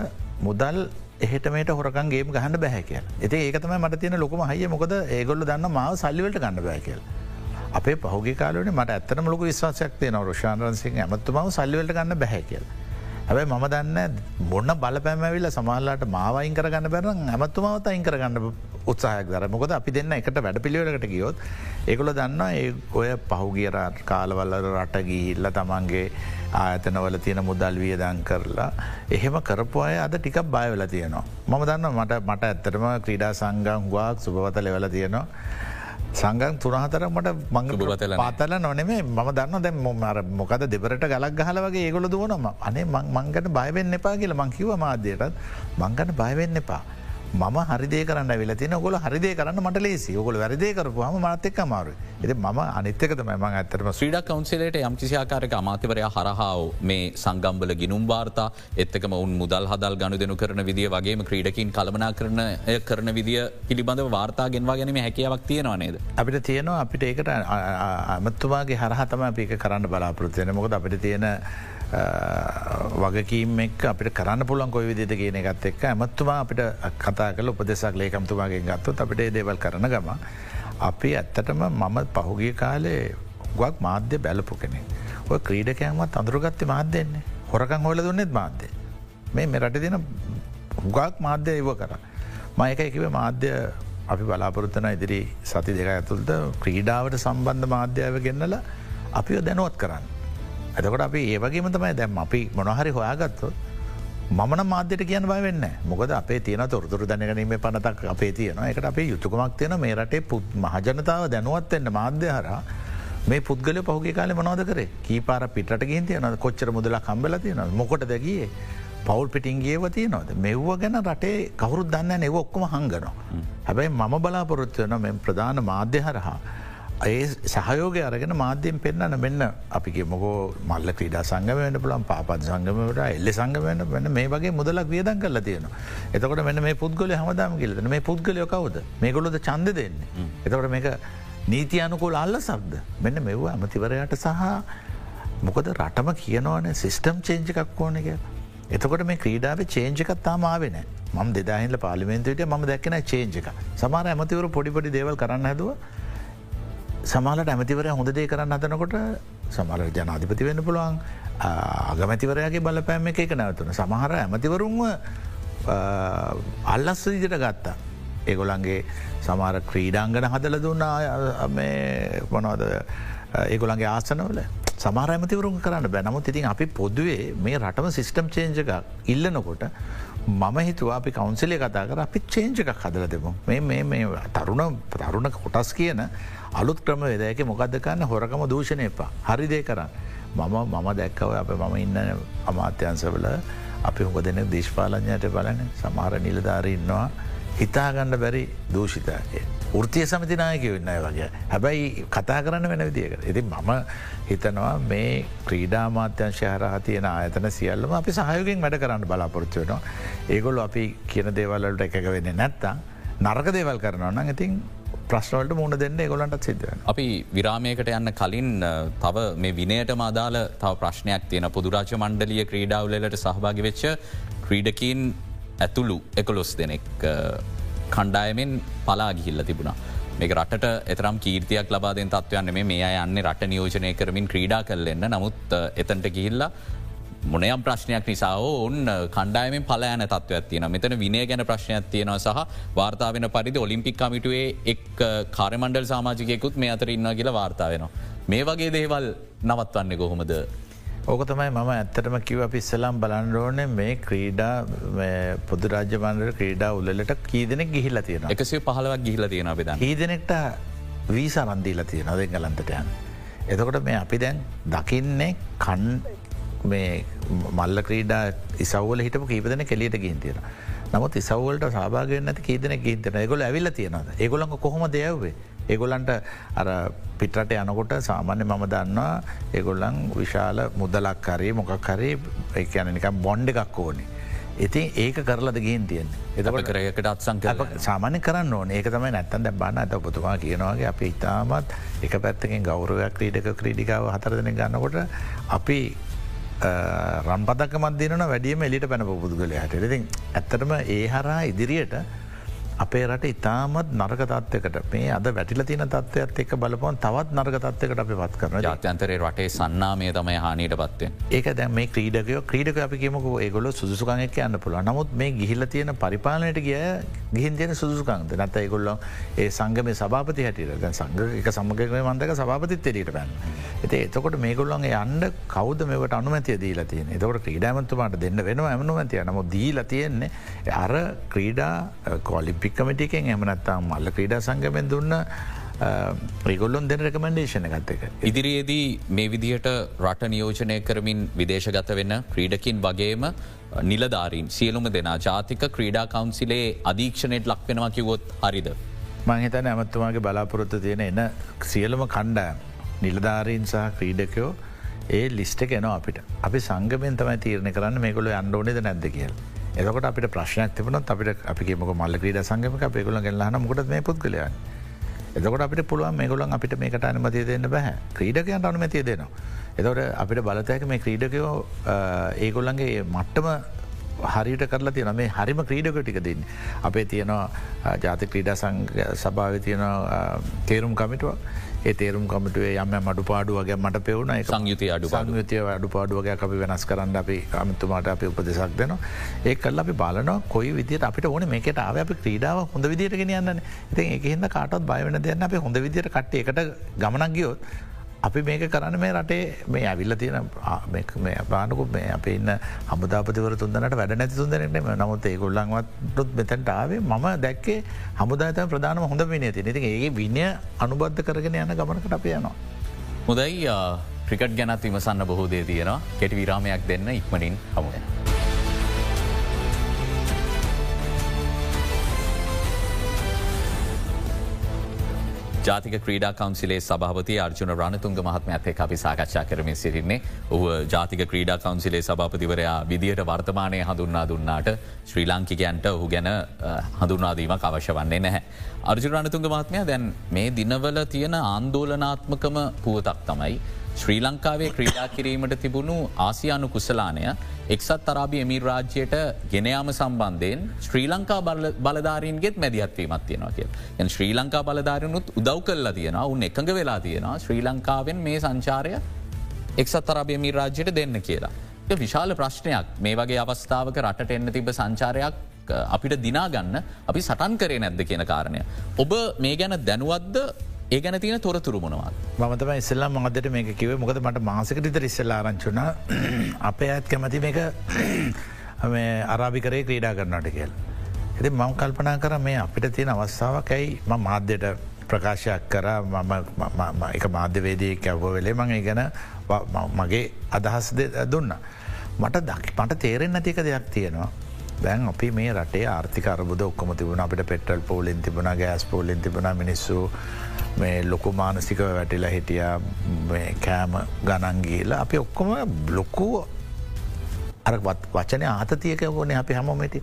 මුදල් එහටමට හොරකන්ගේ ගහන්න බැහැ කියල. ඇති ඒකතම මට තියෙන ලොකම හය මොකද ඒගොල්ල දන්න මාව සල්ලිවලට ගන්න බෑ කියල. අපේ පහුගේ කාලට මට ඇත්තන ලොක විශවාසයක් තියන රෂාන්රන්සිං ඇමත්තුමාව සල්ලිවලට ගන්න බැහැ කියල. හැබයි මම දන්න බොන්න බලපැමැවිල්ල සමාල්ලාට මාවයින් කරගන්න බැරන ඇමත්තුමාවත අයින් කරගන්න උත්සාහයක් දර මොකද අපි දෙන්න එකට වැඩ පිළිවෙලකට ගියොත් ඒකොල දන්න ඒ ඔය පහුගියර කාලවල්ල රටගිහිල්ල තමන්ගේ ආයතනවල තියෙන මුදල් වියදන් කරලා එහෙම කරපු අය අද ටිකක් බයවෙලා තියෙනවා. මම දන්න මට මට ඇත්තටම ක්‍රීඩා සංගම් හවාක් සුභවත ලෙවල තියෙනවා. සංගන් තුරහතර මට මංග පුරතල පාතල නොනෙමේ ම දන්න දැ මොමර මොකද දෙබරට ගලක් ගහල වගේ ඒගොල දුවනම අනේ මංගට බයවෙන්න එපා කියල මංකිව මාධ්‍යයටත්. මංගට බයවෙන්න එපා. මම හරිදේ කරන්න වෙලතින ගොල හරිදේ කරන්න මට ලේසි. ඔගොල වැරදේ කරපුහම මනත්තෙක් මාරු එති ම අනිත්තකතම ම ඇතරම ශ්‍රීඩ කවන්සිලට යම්කිසියාකාරක අමාතිවරයා හරහාව මේ සංගම්බල ගිනුම් වාර්තා එත්තකම උන් මුදල් හදල් ගණු දෙනු කරන විදිිය වගේම ක්‍රීඩකින් කළමනා කරන කරන විදිිය පිළිබඳ වාර්තා ගෙන්වා ගැනීම හැකියාවක් තියෙනවා නේද. අපිට තියෙනවා අපිට ඒකට අමත්තුවාගේ හරහතම අපික කරන්න බලාපොරත්තියන මොකද අපිට තියෙන වගකීම් එක් අපිට කරන්න පුළන් කොයි විදිත කියන එකත් එක් ඇමත්තුමා අපිට කතා කල උපදෙසක් ලේකම්තුමාගේ ගත්තොත් අපිට දේවල් කරන ගම. අපි ඇත්තටම මම පහුගිය කාලේ ගක් මාධ්‍ය බැලපු කෙනෙ. ඔය ක්‍රීඩකයන්වත් අඳුරගත්ත මාධ්‍යයන්නේ හොරකං හොල දුන්නෙත් මාධ්‍ය. මේ මෙරට තින හුගක් මාධ්‍ය ඒව කර. මයක එකව මාධ්‍ය අපි බලාපොරත්තන ඉදිරි සති දෙක ඇතුළද ක්‍රීඩාවට සම්බන්ධ මාධ්‍යාව ගෙන්නල අපිෝ දැනුවත් කරන්න. ඇතකොට අපි ඒවගේම තමයි දැම් අපි මොනහරි හොයාගත්තොත් මන මාධ්‍යයට කියන බවෙන්න මොකද අපේ තියන තොරතුර දැනගනීම පනතක් අපේ තියන එකට අපේ යුතුකමක් තියෙන මේ රටේ පුත් මහජනතාව දැනුවත්වෙන්න මාධ්‍ය හර මේ පුද්ගල පහුගේ කාල මනෝද කරේ? කීපාර පිට ගින් තියන කොච්චර මුදලා කම්බල තියෙන මොකොට දැගියේ? පවල් පිටින්ගේව තියනොද මෙව්ව ගැන රටේ කවුරුත් දන්න එව ඔක්කොම හංගනවා. හැබැයි මම බලාපොරොත්වයන මෙ ප්‍රධාන මාධ්‍ය හරහා ඒ සහයෝග අරගෙන මාධ්‍යයෙන් පෙන්න්නන මෙන්න අපිගේ මොකෝ මල්ල ක්‍රීඩා සංගමයට පුළන් පාපත් සංගමට එල්ල සංගමයට වන්න මේ වගේ මුදලක් වියදන් කරලා තියෙන. එතකට මෙන්න මේ පුද්ගල හමදාම කියලද මේ පුද්ගලය කවුද? මේගොලොද චන්ද දෙන්නේ. එතකට මේක නීති අනුකෝල අල්ල සබ්ද මෙන්න මෙව්ව ඇමතිවරයට සහ මොකද රටම කියනවන සිිස්ටම් චේංජිකක් ඕන එක. එතකොට මේ ක්‍රීඩාව චේංජකත් තාමාවෙන ම දෙදාහිල පාලිමෙන්තුවට ම දැක්කෙන චේංජක සමාර ඇමතිවර පොඩිපොඩි දේවල් කරන්න හැදුව සමාලට ඇමතිවරය හොඳදේ කරන්න අතනකොට සමර ජනාධිපති වෙන්න පුළුවන්. අගමැතිවරයාගේ බලපෑම එක නැවතුන. සමහර ඇමතිවරුන්ව අල්ලස්ස විදිට ගත්තා. ඒගොලන්ගේ සමාර ක්‍රීඩාංගන හදල දුන්නා මොනවද ඒගොලන්ගේ ආසනවල. සමාර ඇමතිවරුන් කරන්න බැනමුත් ඉතින් අපි පොදුවේ මේ රටම සිිස්ටම් චේන්ජක ඉල්ලනකොට මම හිතුවා අපි කවන්සිලේ කතා කර අපි චේන්ජකක් හදල දෙමු. මේ තරුණ තරුණ කොටස් කියන අලුත් ක්‍රම වෙදයක මොකක්ද කන්න හොරකම දූෂණය එපා. හරිදේ කරන්න. මම මම දැක්කව අප මම ඉන්න අමාත්‍යන්සවල අපි හොක දෙන දේශපාලඥයට බලන සමාර නිලධාර ඉන්නවා. හිතාගණ්ඩ බැරි දූෂිතය. ෘතිය සමතිනායක වෙන්න වගේ හැබැයි කතා කරන්න වෙන විදිියකට. ඉති මම හිතනවා මේ ක්‍රීඩාමාත්‍යංශ හරහ තියෙන ආයතන සියල්ලම අපි සහයගෙන් වැඩ කරන්න බලාපොරත්තු වෙනවා. ඒගොල්ල අපි කියන දේවල්ලට එකක වෙන්න නැත්තම් නරක දේවල් කරනවා නම් ඉතින් ප්‍රශ්නවලට මුණ දෙන්න ගොලන්ටත් සිද්ධ. අපි විරාමයකට යන්න කලින් තව මේ විනයට මාදාල තව ප්‍රශ්නයක් තියෙන පුදුරාජ මණ්ඩලිය ක්‍රීඩාවලට සහභාගි වෙච්ච ක්‍රීඩකින් ඇතුළු එකොලොස් දෙනෙක් කණ්ඩායමෙන් පලා ගිහිල්ල තිබුණා. මේ රට එතරම් කීර්තියක් ලබාදෙන් තත්වයන්න මේ අය යන්න රට නියෝජනය කරමින් ක්‍රීඩා කරලෙන්න නමුත් එතන්ට ගිහිල්ලා මොනයම් ප්‍රශ්නයක් නිසා ඔන්න කණ්ඩායම පලෑන තත්ව තියන මෙතන විනය ගැන ප්‍රශ්නයක් තියෙනවා සහ වාර්තාාවෙන පරිදි ඔලිම්පික් කමිටුවේ එක් කාරමණ්ඩල් සාමාජිකයකුත් මේ අතර ඉන්න කියලා වාර්තා වෙනවා. මේ වගේ දේවල් නවත්වන්නේ කොහොමද ඕක තමයි මම ඇත්තටම කිව අපි ඉස්සලාම් බලන්ඩෝන මේ ක්‍රීඩා පොදු රාජ්‍යමාන්ඩර ක්‍රීඩා උල්ලට කීදනෙක් ගිහිල්ල තියෙන එකසේ පහලවක් ගිහිල තියෙන අපිද හීදනෙක්ට වීසා රන්දීල තියෙන දෙ ගලන්තට යන්න. එතකොට මේ අපි දැන් දකින්නේ කන් මේ මල්ල ක්‍රීඩා ඉසවල හිටපු කීපදන කෙලියට ගින් තියෙන. නමුත් ඉසවල්ට සභාගන්න කීදන ගීතන ගොල ඇවිල්ල තියෙනද ඒගොලඟ කොහොම දෙයවේ ඒගොලන්ට අර පිටරට යනකොට සාමාන්‍ය මම දන්නවා ඒගොල්ලන් විශාල මුදලක් කරේ මොකක් හරේ එකන නික බොන්්ඩ එකක් ඕනේ. ඉතින් ඒක කරලද ගින් තියෙන් එතකට කරයකට අත්සංක සාමාන්‍ය කරන්න ඕන. ඒක තමයි නැත්තන් දැ බන්න ඇත ඔපතුමා කියනවාගේ අපි ඉතාමත් එක පැත්තකින් ගෞරවයක් ක්‍රීඩක ක්‍රීඩිකාව හතරදන ගන්නකොට අපි රම්පතක මදදින වැඩියම එලිට පැන පුදුගල හට ඉතින් ඇත්තටම ඒ හරා ඉදිරියට අපේ රට ඉතාමත් නර්ග තත්වකට මේ අද වැටිල තින තත්වයක් එක් බලපොන් තවත් නර්ග තත්වකට අපි පත් කරන ජාත්‍යන්තරේ රටේ සන්නාමය තමයි හානීට පත්තේ ඒක දැ මේ ක්‍රීඩකයෝ ක්‍රීඩක අපි කියමක ඒගොල සුදුසුකංක් යන්න පුළ නමුත් මේ ගිහිල්ල තියෙන පරිපාලනයට ගිය ගිහින් තියෙන සුදුසුකන්ද නැත ඒගොල්ලො ඒ සංගම සභාපති හැටියට සංග එක සමගකම මන්දක සභාපතිත් එලීට පැන්න. ඇති එතකොට මේගොල්ලන්ගේ අන්ඩ කෞද මේට අනුමැතිය දීලා තියෙන එතකොට ක්‍රීඩාමතුමාට දෙන්න වෙන ඇමනුමතිය නම දීලා තියෙන්නේ අර ක්‍රීඩා කොලිප පික්කමටිකෙන් එමනත්තා මල්ල ක්‍රීඩා සංගමෙන් දුන්න ප්‍රගොල්ලොන් දෙන රකමන්ඩේෂන ගත්තක. ඉදිරියේදී මේ විදිහට රට නියෝජනය කරමින් විදේශගත වෙන්න ක්‍රීඩකින් වගේම නිලධාරීන් සියලුම දෙනා ජාතික ක්‍රීඩා කවන්සිලේ අධීක්ෂණයට ලක්වෙනවා කිවොත් හරිද. මංහිතන ඇමත්තුමාගේ බලාපොරොත්තු තියෙන එන සියලුම කණ්ඩෑම් නිලධාරීන් සහ ක්‍රීඩකයෝ ඒ ලිස්ට කෙන අපිට අපි සංගමෙන් තමයි තීරණ කරන්න මේකොල අන්ඩෝනෙද නැද්ද කියල්. එකට අපිට ප්‍රශ්නයක් තිබනත් අපිට අපි මොක මල්ල ක්‍රීඩ සංගමක පෙකුල ගෙල්ලහන මොකද මේ පුද්ගලයන්. එතකොට අපිට පුළුවන් මේගොලන් අපිට මේකට අනමතිය දෙන්න බැහ ක්‍රීඩකයන්ට අනුමතිය දෙනවා. එතවට අපිට බලතයක මේ ක්‍රීඩකයෝ ඒගොල්ලන්ගේ මට්ටම හරිට කරලා තියෙන මේ හරිම ක්‍රීඩක ටික දෙන්න. අපේ තියෙනවා ජාති ක්‍රීඩා සභාව තියෙන තේරුම් කමිටුව ඒ තේරුම් කමටුවේ යම මඩු පාඩුවගේ මට පෙවුණ. සංයුති අඩු සංයුතිය අඩු පාඩුවගේ අපි වෙනස් කරන්න අපි අමතුමාට අපි උපදෙසක් දෙනවා. ඒ කල් අපි බලන කොයි විදිට අපිට ඕන මේකට ආව අපි ක්‍රීඩාව හොඳ විදිට ගෙන යන්න ඉතින් එකහිද කාටත් බයවන දෙන්න අපි හොඳ විදිට කට එකට ගමනක් ගියොත් අපි මේක කරන්න මේ රටේ මේ ඇවිල්ල තියෙන බානකු මේ අප ඉන්න හමුදාපතිවර තුන්දනට වැඩ නැති තුන්දරෙටම නමුත් ඒ ගොල්ලන්වත්ටුත් මෙතැන්ට ආවේ මම දැක්කේ හමුදාත ප්‍රධානම හොඳ විනය ති ති ඒ විනය අනුබද්ධ කරගෙන යන ගමනකට අප යනවා. මුදයි ක්‍රිකට් ගැනත් විමසන්න බොහෝ දේ තියෙනවා කෙටි විරාමයක් දෙන්න ඉක්මනින් හමුගෙන. ජාතික ක්‍රීඩා කවන්සිලේ සභාපති අර්ජුන රණතුන්ග මහත්ම ඇත අපි සාකච්ඡා කරමින් සිරින්නේ ඔහ ජාතික ක්‍රීඩා කවන්සිලේ සභාපතිවරයා විදිහට වර්තමානය හඳුන්නා දුන්නාට ශ්‍රී ලාංකිකයන්ට ඔහු ගැන හඳුනාදීමක් අවශ්‍ය වන්නේ නැහැ. අර්ජුරණතුන්ග මහත්මය දැන් මේ දිනවල තියෙන ආන්දෝලනාත්මකම පුවතක් තමයි ශ්‍රී ලංකාවේ ක්‍රීඩා කිරීමට තිබුණු ආසියානු කුසලානය එක්සත් අරාබි එමීර් රාජ්‍යයට ගෙනයාම සම්බන්ධයෙන් ශ්‍රී ලංකා බලධාරීන්ගෙත් මැදිහත්වීමත් තියෙනවා කිය. ය ශ්‍රී ලංකා බලධාරනුත් උදව් කල්ලා තියෙන උන් එකඟ වෙලා තියෙනවා ශ්‍රී ලංකාවෙන් මේ සංචාරය එක්සත් අරාබිය මී රාජ්‍යයට දෙන්න කියලා. විශාල ප්‍රශ්නයක් මේ වගේ අවස්ථාවක රට එන්න තිබ සංචාරයක් අපිට දිනාගන්න අපි සටන් කරේ නැද්ද කියන කාරණය. ඔබ මේ ගැන දැනුවත්ද ඒ ගැන තියෙන තොරතුරු මොනවත්. මතම ඉස්සල්ලා මදට මේක කිව මොකද මට මාසකටිත ඉස්සල්ල ආරංචුන [clears throat] අපේ ඇත් කැමති මේක [clears throat] අරාභිකරේ ක්‍රීඩා කරනට කියල්. ඇති මං කල්පනා කර මේ අපිට තියෙන අවස්ථාවකැයි ම මාධ්‍යයට ප්‍රකාශයක් කර මම එක මාධ්‍යවේදී කැව්ව වෙලේ මඟ ගැන මගේ අදහස් දුන්න. මට දකි මට තේරෙන් නැතික දෙයක් තියෙනවා. දැන් අපි මේ රටේ ආර්ථික අරබුද ඔක්කොම තිබුණ අපිට පෙටල් පෝලින් තිබුණ ගෑස් පෝලින් තිබුණ මිනිස්සු මේ ලොකු මානසික වැටිලා හිටිය කෑම ගණන්ගේලා අපි ඔක්කොම බ්ලොක්කූ අරවත් වචන ආතතියක වන අපි හමමට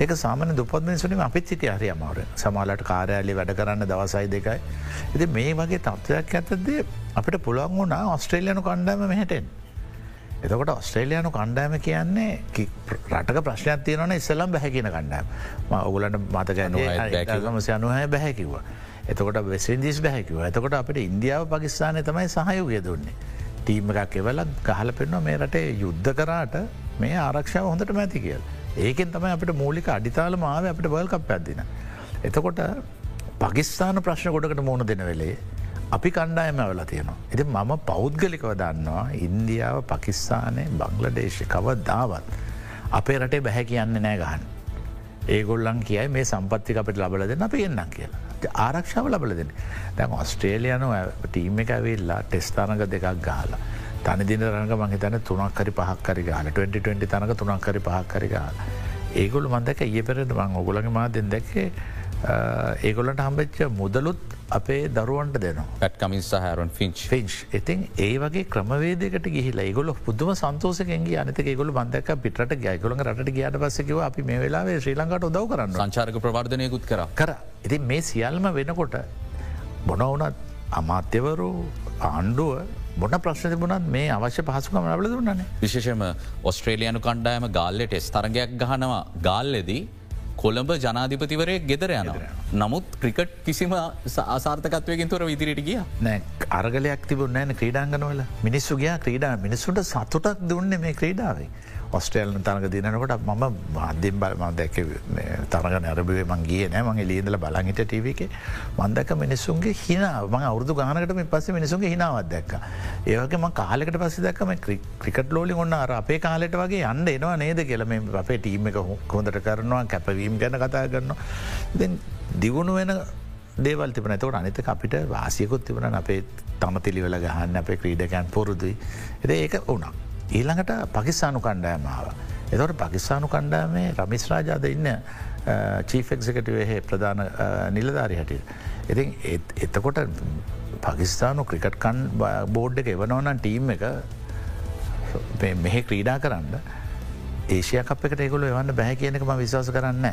ඒක සාමන දුපත් මිනිසුනම අපිත් සිටි හරි අමවර සමාලට කාරයාලි වැඩ කරන්න දවසයි දෙකයි. එති මේ වගේ තත්ත්වයක් ඇතදේ අපිට පුළන් වුණා ඔස්ට්‍රේලියනු කණ්ඩෑම මෙහටෙන්. එතකොට ඔස්ට්‍රේලයානු කණ්ඩෑම කියන්නේ රටක ප්‍රශ්නයක් තියනවන ඉස්සලම් බැහැකින කණ්ඩෑම් ඔගුලට මතක සයනුහය බැහැකිවා. එතකොට වෙස්න්දිස් බැහැකිව එතකොට අපට ඉන්දියාව පකිස්ානය තමයි සහයෝගය දුන්නේ. ටීම එකක් එවලක් ගහල පෙන්වා මේ රටේ යුද්ධ කරාට මේ ආරක්ෂාව හොඳට මැති කියල්. ඒකෙන් තමයි අපට මූලික අඩිතාල මාව අපට බල්කප් පැත්දින. එතකොට පකිස්ාන ප්‍රශ්න ගොඩකට මුණ දෙන වෙලේ අපි කණ්ඩායම ඇවල තියෙනවා. එති මම පෞද්ගලිකව දන්නවා ඉන්දියාව පකිස්ානය බංලදේශ කවදාවත් අපේ රටේ බැහැ කියන්න නෑ ගහන්. ඒගොල්ලන් කියයි මේ සම්පත්ති අපට ලබල දෙන්න අප එන්නම් කියලා. ආරක්ෂාව ලබල දෙන්න. දැන් ඔස්ට්‍රේලියනු ටීම එක ඇවිල්ලා ටෙස්ථානක දෙකක් ගාලා. තනි දින රඟ මහිතන තුනක්කරි පහක්කරි ගාල 2020 තනක තුනක්කරි පහක්කරි ගාල. ඒගොලු මන්දක ඒ පෙරට මං ඔගොලගේ මාදෙන් දැක්කේ ඒගොලට හම්බෙච්ච මුදලුත් අපේ දරුවන්ට දෙනවා. පැට්කමින් සහරන් ෆින්ච් ෆින්ච් ඉතින් ඒ වගේ ක්‍රමවේදකට ගිහිලා ගොල පුදුම සන්තෝසකෙන්ගේ අනත ගොල බන්දක පිට ගයගොල රට ගයාට පස්සකිව අපි මේ වෙලාවේ ශ්‍රී ලංකාට උදව කරන්න සංචාරක ප්‍රවර්ධනයකුත් කර. කර. ඉති මේ සියල්ම වෙනකොට බොනවනත් අමාත්‍යවරු ආණ්ඩුව මොන ප්‍රශ්න තිබුණත් මේ අවශ්‍ය පහසුකම ලබල දුන්නන්නේ විශේෂම ඔස්ට්‍රේලියනු කණ්ඩායම ගාල්ලට ස්තරගයක් ගහනවා. ගාල්ලෙදී කොළඹ ජනාධිපතිවරය ගෙදර යන. නමුත් ක්‍රිකට් කිසිම ආසාර්ථකත්වයකින් තොර විදිරට ගිය නෑ අරගලයක් තිබුණ ෑන ක්‍රීඩාංගනවල මිනිස්සු ගයා ක්‍රීඩා මිනිස්සුන්ට සතුටක් දුන්න මේ ක්‍රීඩාවේ. ඔස්ට්‍රේල්න තනක දිනනකොට මම මාධ්‍යෙන් බලම දැක තරග නැරබේ මංගේ නෑ. මගේ ලියදල බලහිට ටීවක මන්දක මිනිස්සුන්ගේ හිනාව ම අවුදු ගානකට මේ පස්ස මිනිසුන්ගේ හිනාවත් දැක්ක. ඒවගේම කාලෙකට පස්ස දක්කම ක්‍රිකට් ලෝලි ඔන්න අර අපේ කාලෙට වගේ අන්න එනවා නේද කියලම අපේ ටීම එක හොඳට කරනවා කැපවීම් ගැන කතා කරනවා. දිගුණු වෙන දේවල් තිබන තවට අනිත අපිට වාසියකුත් තිබන අපේ තම තිලිවල ගහන්න අපේ ක්‍රීඩකයන් පොරුදුයි. එද ඒක වුණා. ඊළඟට පකිස්ානු කණ්ඩායමාව. එතවට පකිස්ානු කණ්ඩාමේ රමිස්රාජාද ඉන්න චීෆෙක්සිකටවේ ප්‍රධාන නිලධාරි හැටිය. ඉතින් එතකොට පකිස්ානු ක්‍රිකට්කන් බෝඩ් එක එවනවනන් ටීම් එක මෙහෙ ක්‍රීඩා කරන්න ඒෂය අප එකට ඒකොල එවන්න බැහැ කියනකම විශවාස කරන්න.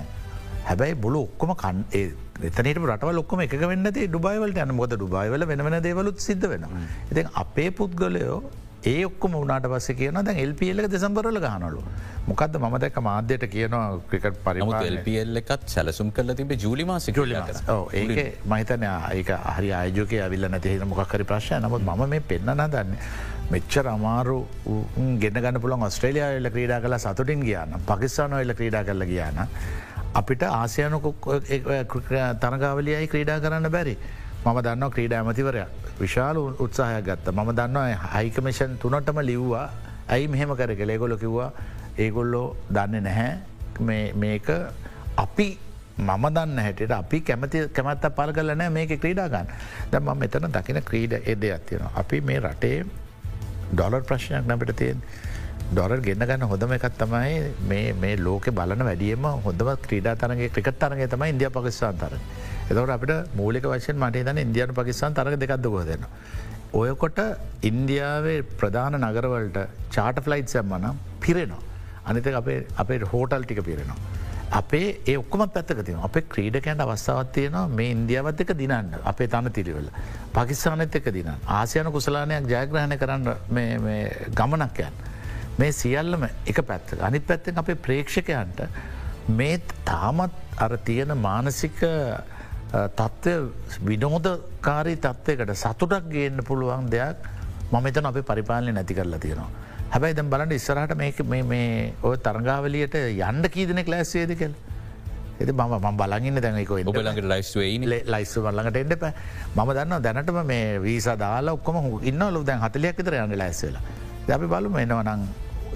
හැබැයි බොලු ඔක්කොම කන් එතනට රටව ලොක්කම එක වෙන්න ඩුබයිවලට යන මොද ඩුබයිවල වෙන දේවලුත් සිද්ධ වෙන. ඉතින් අපේ පුද්ගලයෝ ඒ ඔක්කොම උනාට පස්ස කියන ද එල්පියල්ල දෙසම්බරල ගහනලු මොකද ම දැක මාධ්‍යයට කියනවා ක්‍රිකට පරිම එල්පියල් එකත් සැලසුම් කල තිබ ජුලිමාස ඒක මහිතන ඒක හරි ආයෝක ඇවිල්ල නැතිහෙන මොකක්කරි ප්‍රශ්ය නමුත් ම මේ පෙන්න්න දන්න මෙච්චර අමාරු ගෙන ගන්න පුළන් ඔස්ට්‍රේලියයා එල්ල ක්‍රීඩා කලා සතුටින් ගියාන පකිස්ාන එල්ල ක්‍රීඩා කරල ගියාන අපිට ආසියනකොක් තරගාවලියයි ක්‍රීඩා කරන්න බැරි මම දන්න ක්‍රීඩා ඇමතිවරයක් විශාල උත්සාහයක් ගත්ත. ම දන්නවා හයිකමිෂන් තුනටම ලිව්වා. ඇයි මෙහෙම කර කළේගොල කිව්වා. ඒගොල්ලෝ දන්න නැහැ. මේක අපි මම දන්න හැට අපි කැමති කැමත්ත පල් කලනෑ මේක ක්‍රීඩාගන්න දම මෙතන දකින ක්‍රීඩ එද ඇත්තියෙන අපි මේ රටේ ඩොලර් ප්‍රශ්නයක් නැපට තියෙන් ඩොරර් ගෙන්න්න ගන්න හොඳම එකත් තමයි මේ ලෝක බලන වැඩියම හොඳම ක්‍රීඩා තරගේ ක්‍රිකත් තරගේ තමයි ඉන්දිය පකිස්ාන් තරන. එතවට අපට මූලික වශයෙන් මට තන ඉන්දියන පකිස්ාන් තරග දෙකක්ද ගොදන්න. ඔයකොට ඉන්දියාවේ ප්‍රධාන නගරවලට චාට ෆ්ලයිට් සැම්මන පිරෙනවා. අනිත අපේ අපේ හෝටල් ටික පිරෙනවා. අපේ ඒ ඔක්කොම පැත්තකති අප ක්‍රීඩකෑන්ට අවස්ථාවත් තියෙනවා මේ ඉන්දියාවත් එක දිනන්න අපේ තන තිරිවල. පකිස්ානත් එක දින ආසියන කුසලානයක් ජයග්‍රහණ කරන්න ගමනක් යන්න. මේ සියල්ලම එක පැත්ත. අනිත් පැත්තෙන් අපේ ප්‍රේක්ෂකයන්ට මේ තාමත් අර තියෙන මානසික තත්ත්වය විනෝධකාරී තත්වයකට සතුටක් ගේන්න පුළුවන් දෙයක් මම එතන අපේ පරිපාලනය නැති කරලා තියෙනවා. හැබැයි දැම් බලන්න ඉස්සරහට මේ ඔය තරගාවලියට යන්ඩ කීදනෙක් ලැස්සේද කළ. එති ම ම බලගන්න දැනක ලඟට ලයිස්වේ ලයිස් වල්ලඟට එඩ පැ ම දන්න දැනටම මේ වීසා දාලා ඔක්කොම ඉන්න ලු දැන් හතලයක් තර යන්න ලැස්සලා. අපි බලු එනවනං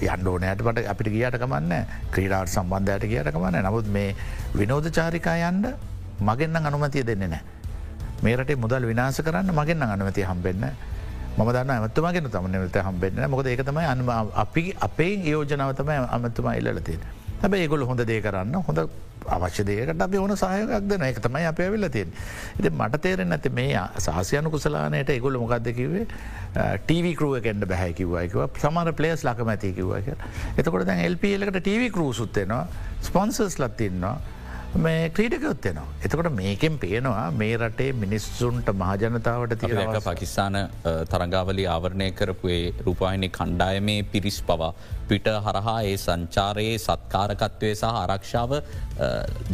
යන්ඩෝනයට පට අපිට ගියට කමන්න ක්‍රීඩාට සම්බන්ධයට කියට කමන්න නමුත් මේ විනෝධ චාරිකා යන්ඩ මගෙන්න්න අනුමතිය දෙන්නේ නෑ. මේරට මුදල් විනාස කරන්න මගෙන් අනුමතිය හම්බෙන්න ම දන්න ඇමතුමගෙන තමනත හම්බෙන්න මොකද ඒක තමයි අන්ම අපි අපේ යෝජනාව තමයි අමතුමා ඉල්ලතිය. හැබ ඒගොල හොඳ දේ කරන්න හොඳ අවශ්‍ය දේකට අප ඕන සහයකක් දෙන එක තමයි අප ඇවිල්ල තියෙන්. එති මට තේරෙන් ඇති මේ සාසයනු කුසලානයට එගොල මොකක්දකිවේ ටව කරුව කෙන්ට බැහැකිවයිකව සමර පලේස් ලක මැතිකිවක. එතකොට දැන් එල්පලකට ටව කරු සුත්තෙනවා ස්පොන්සර්ස් ලත්තින්නවා මේ ක්‍රීඩකයොත්වෙනවා. එතකොට මේකෙන් පේනවා මේ රටේ මිනිස්සුන්ට මහජනතාවට තියක පකිස්ාන තරගාවලි ආවරණය කරපුේ රූපායනි කණ්ඩායමේ පිරිස් පවා පිට හරහා ඒ සංචාරයේ සත්කාරකත්වය සහ ආරක්ෂාව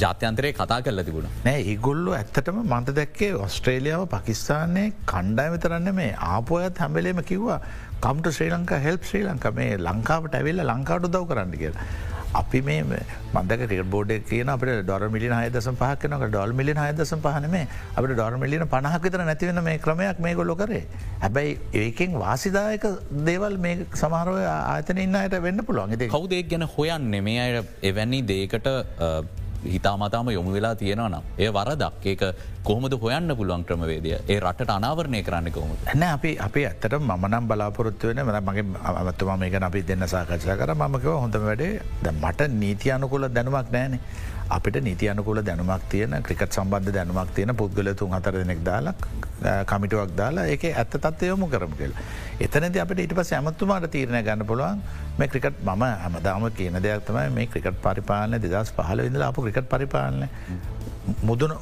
ජාත්‍යන්තරය කතා කරල තිබුණ. නෑ ඉගොල්ලු ඇත්තටම මන්ත දැක්කේ ඔස්ට්‍රේලියාව පකිස්ානයේ කණ්ඩායම තරන්න මේ ආපොයත් හැබලේම කිව්වා කම්ට ශ්‍රී ලංකා හෙල්ප් ශ්‍රී ලංක මේ ලංකාවට ඇවෙල්ල ලංකාට දව කරන්න කියලා. අපි මේ මන්දක ක්‍රිට බෝඩ් කියන අපට ඩොර මිලි හයදස පහක්නක ඩොල් මිලි හයදස පහනම අපට ඩොර මිලින පණහක් විතර නැතිවෙන මේ ක්‍රමයක් මේ ගොල්ලො කරේ. හැබැයි ඒකෙන් වාසිදායක දේවල් මේ සමහරව ආතන ඉන්න අයට වෙන්න පුළුවන්. කවුදේ ගැන හොයන්න? මේ අය එවැනි දේකට හිතාමතාම යොමු වෙලා තියෙනවා නම්. ඒ වරදක් ඒක කොහොමද හොයන්න පුළුවන් ක්‍රමවේදය ඒ රට අනාවරණය කරන්න කොහොම. ඇන අපි අපි ඇත්තට මනම් බලාපොරොත්තු වෙන ම මගේ අමත්තුම මේක අපි දෙන්න සාකච්ඡා කර මකව හොඳ වැඩේ ද මට නීති අනුකුල දැනුවක් නෑනේ. අපිට නීති අනුකූල දැනුමක් තියෙන ක්‍රිකට් සම්බන්ධ දැනුමක් තියෙන පුද්ගල තුන් හතර දෙනෙක් දාලක් කමිටුවක් දාලා ඒක ඇත්ත තත්වයොමු කරම කියල. එතනද අපට ඉට පස ඇමත්තුමාට තීරණය ගන්න පුළුවන් මේ ක්‍රිකට් මම හමදාම කියන දෙයක් තමයි මේ ක්‍රිකට් පරිපාලන දෙදස් පහල ඉඳලා අප ක්‍රිකට් පරිපාලන මුදුන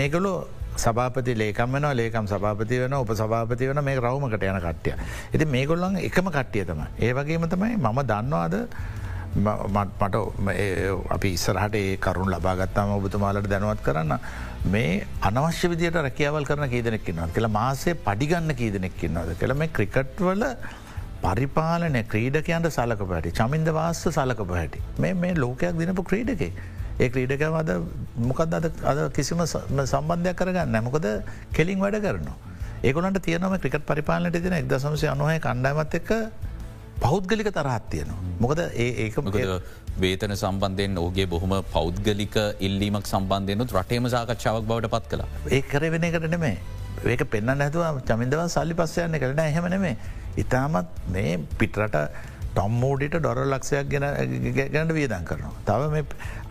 මේකලෝ සභාපති ලේකම් වෙන ලේකම් සභාපති වෙන උප සභාපති වන මේ රවමකට යන කට්ටිය. ඇති මේගොල්ලන් එකම කට්ටිය තම. ඒ වගේම තමයි මම දන්නවාද මට අපි ඉස්සරහට ඒ කරුණ ලබාගත්තාම ඔබතුමාලට දැනුවත් කරන්න. මේ අනවශ්‍ය විදියට රැකියාවල් කරන කීදනෙක්කින්නවා කියලා මාසේ පඩිගන්න කීදනෙක්කින්නවද කළ මේ ක්‍රිකට්වල පරිපාලනය ක්‍රීඩකයන්ට සලක පැටි චමින්ද වාස්ස සලක පැහැටි මේ මේ ලෝකයක් දිනපු ක්‍රීඩකේ. ඒ ක්‍රීඩකව අද මොකද අද අද කිසිම සම්බන්ධයක් කරගන්න නැමකොද කෙලින් වැඩ කරනවා. ඒකුලන්ට තියනම ක්‍රිකට පරිපාලනට තින එක්ද සමසය අනුහය කණ්ඩාමත් එක්ක පෞද්ගලික තරහත් තියෙනවා. මොකද ඒ ඒක වේතන සම්බන්ධයෙන් ඕගේ බොහොම පෞද්ගලික ඉල්ලීමක් සම්බන්ධයනුත් රටේම සාකච්ඡාවක් බවට පත් කලා. ඒ කරවෙන එකට නෙමේ ඒක පෙන්න්න නැතුව චමින්දව සල්ලි පස්සයන්න කරන එහෙම නෙමේ. ඉතාමත් මේ පිටරට ටොම්මෝඩිට ඩොර ලක්ෂයක් ගැන ගැනට වියදන් කරනවා. තව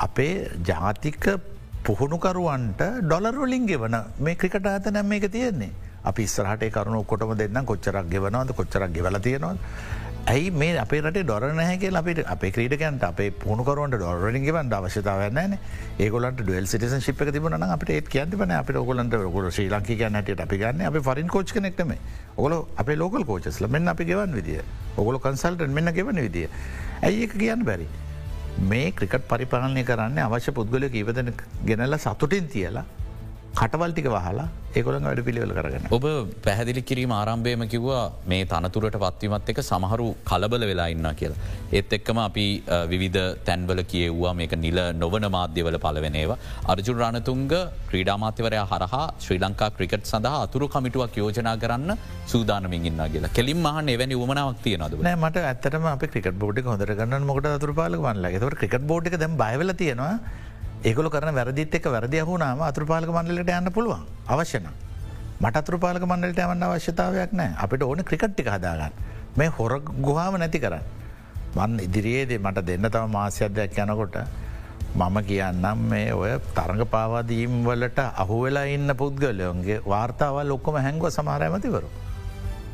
අපේ ජාතික පුහුණුකරුවන්ට ඩොලර්වලින් ගෙවන මේ ක්‍රිකට ඇත නැම් එක තියෙන්නේ. අපි ස්රහට කරුණු කොටම දෙන්න කොච්චරක් ගෙවනවද කොච්චරක් ගෙවල තියෙනවා. ඇයි මේ අපේ රට ඩොර නැහැක අපිට අප ක්‍රීඩකන්ට අපේ පුුණුකරුවන්ට ඩොරලින්ගේවන්ට අවශ්‍යතාවන්න ඒගොලට ඩල් සිටිසන් ශිප් තිබන අපට ඒත් කියන්තිබන අපට ඔගලන්ට ගොල ශ්‍රී ලංකි ගැනට අපි ගන්න අප ෆරින් කෝච් නෙක්ටම ඔගල අප ලෝකල් කෝචස්ල මෙන්න අපි ගෙවන් විදිිය. ඔගොල කන්සල්ට මෙන්න ගෙවන විදිිය. ඇයි එක කියන්න බැරි? මේ ක්‍රිකට පරිපාලනය කරන්න අවශ්‍ය පුද්ගල ඉවදන ගෙනල්ල සතුටින් තියලා කටවල්ටික වහලා ඒකොළඟ වැඩ පිළිවෙල කරගන්න. ඔබ පැහැදිලි කිරීම ආරම්භයම කිව්වා මේ තනතුරට පත්වීමත් එක සමහරු කලබල වෙලා ඉන්න කියලා. ඒත් එක්කම අපි විවිධ තැන්වල කියව්වා මේක නිල නොවන මාධ්‍යවල පලවෙනේවා. අර්ජුන් රණතුන්ග ක්‍රීඩාමාත්‍යවරය හරහා ශ්‍රී ලංකා ක්‍රිකට් සඳහා අතුරු කමිටුවක් යෝජනා කරන්න සූදානමින් ඉන්න කියලා කෙලින් මහන් එවැනි උමනාවක් තියනද මට ඇත්තම අප ක්‍රිකට බෝඩි හොඳර ගන්න මොට අතුර පාල වන්ලා ත ක්‍රිකට බෝඩ් දැම් බයවල තියෙනවා ඒගොල කරන වැරදිත් එක වැරදි හුනාම අතුරපාලක මණ්ඩලට යන්න පුළුවන් අවශ්‍යන. මට අතුරපාලක මණ්ඩලට යවන්න අවශ්‍යතාවයක් නෑ අපිට ඕන ක්‍රිකට්ටි හදාගන්න මේ හොර ගුහාම නැති කරන්න. මන් ඉදිරියේදේ මට දෙන්න තම මාස්‍යධයක් යනකොට මම කියන්නම් මේ ඔය තරඟ පාවාදීම් වලට අහුවෙලා ඉන්න පුද්ගලයොන්ගේ වාර්තාවල් ඔක්කොම හැංගව සමහර ඇමතිවරු.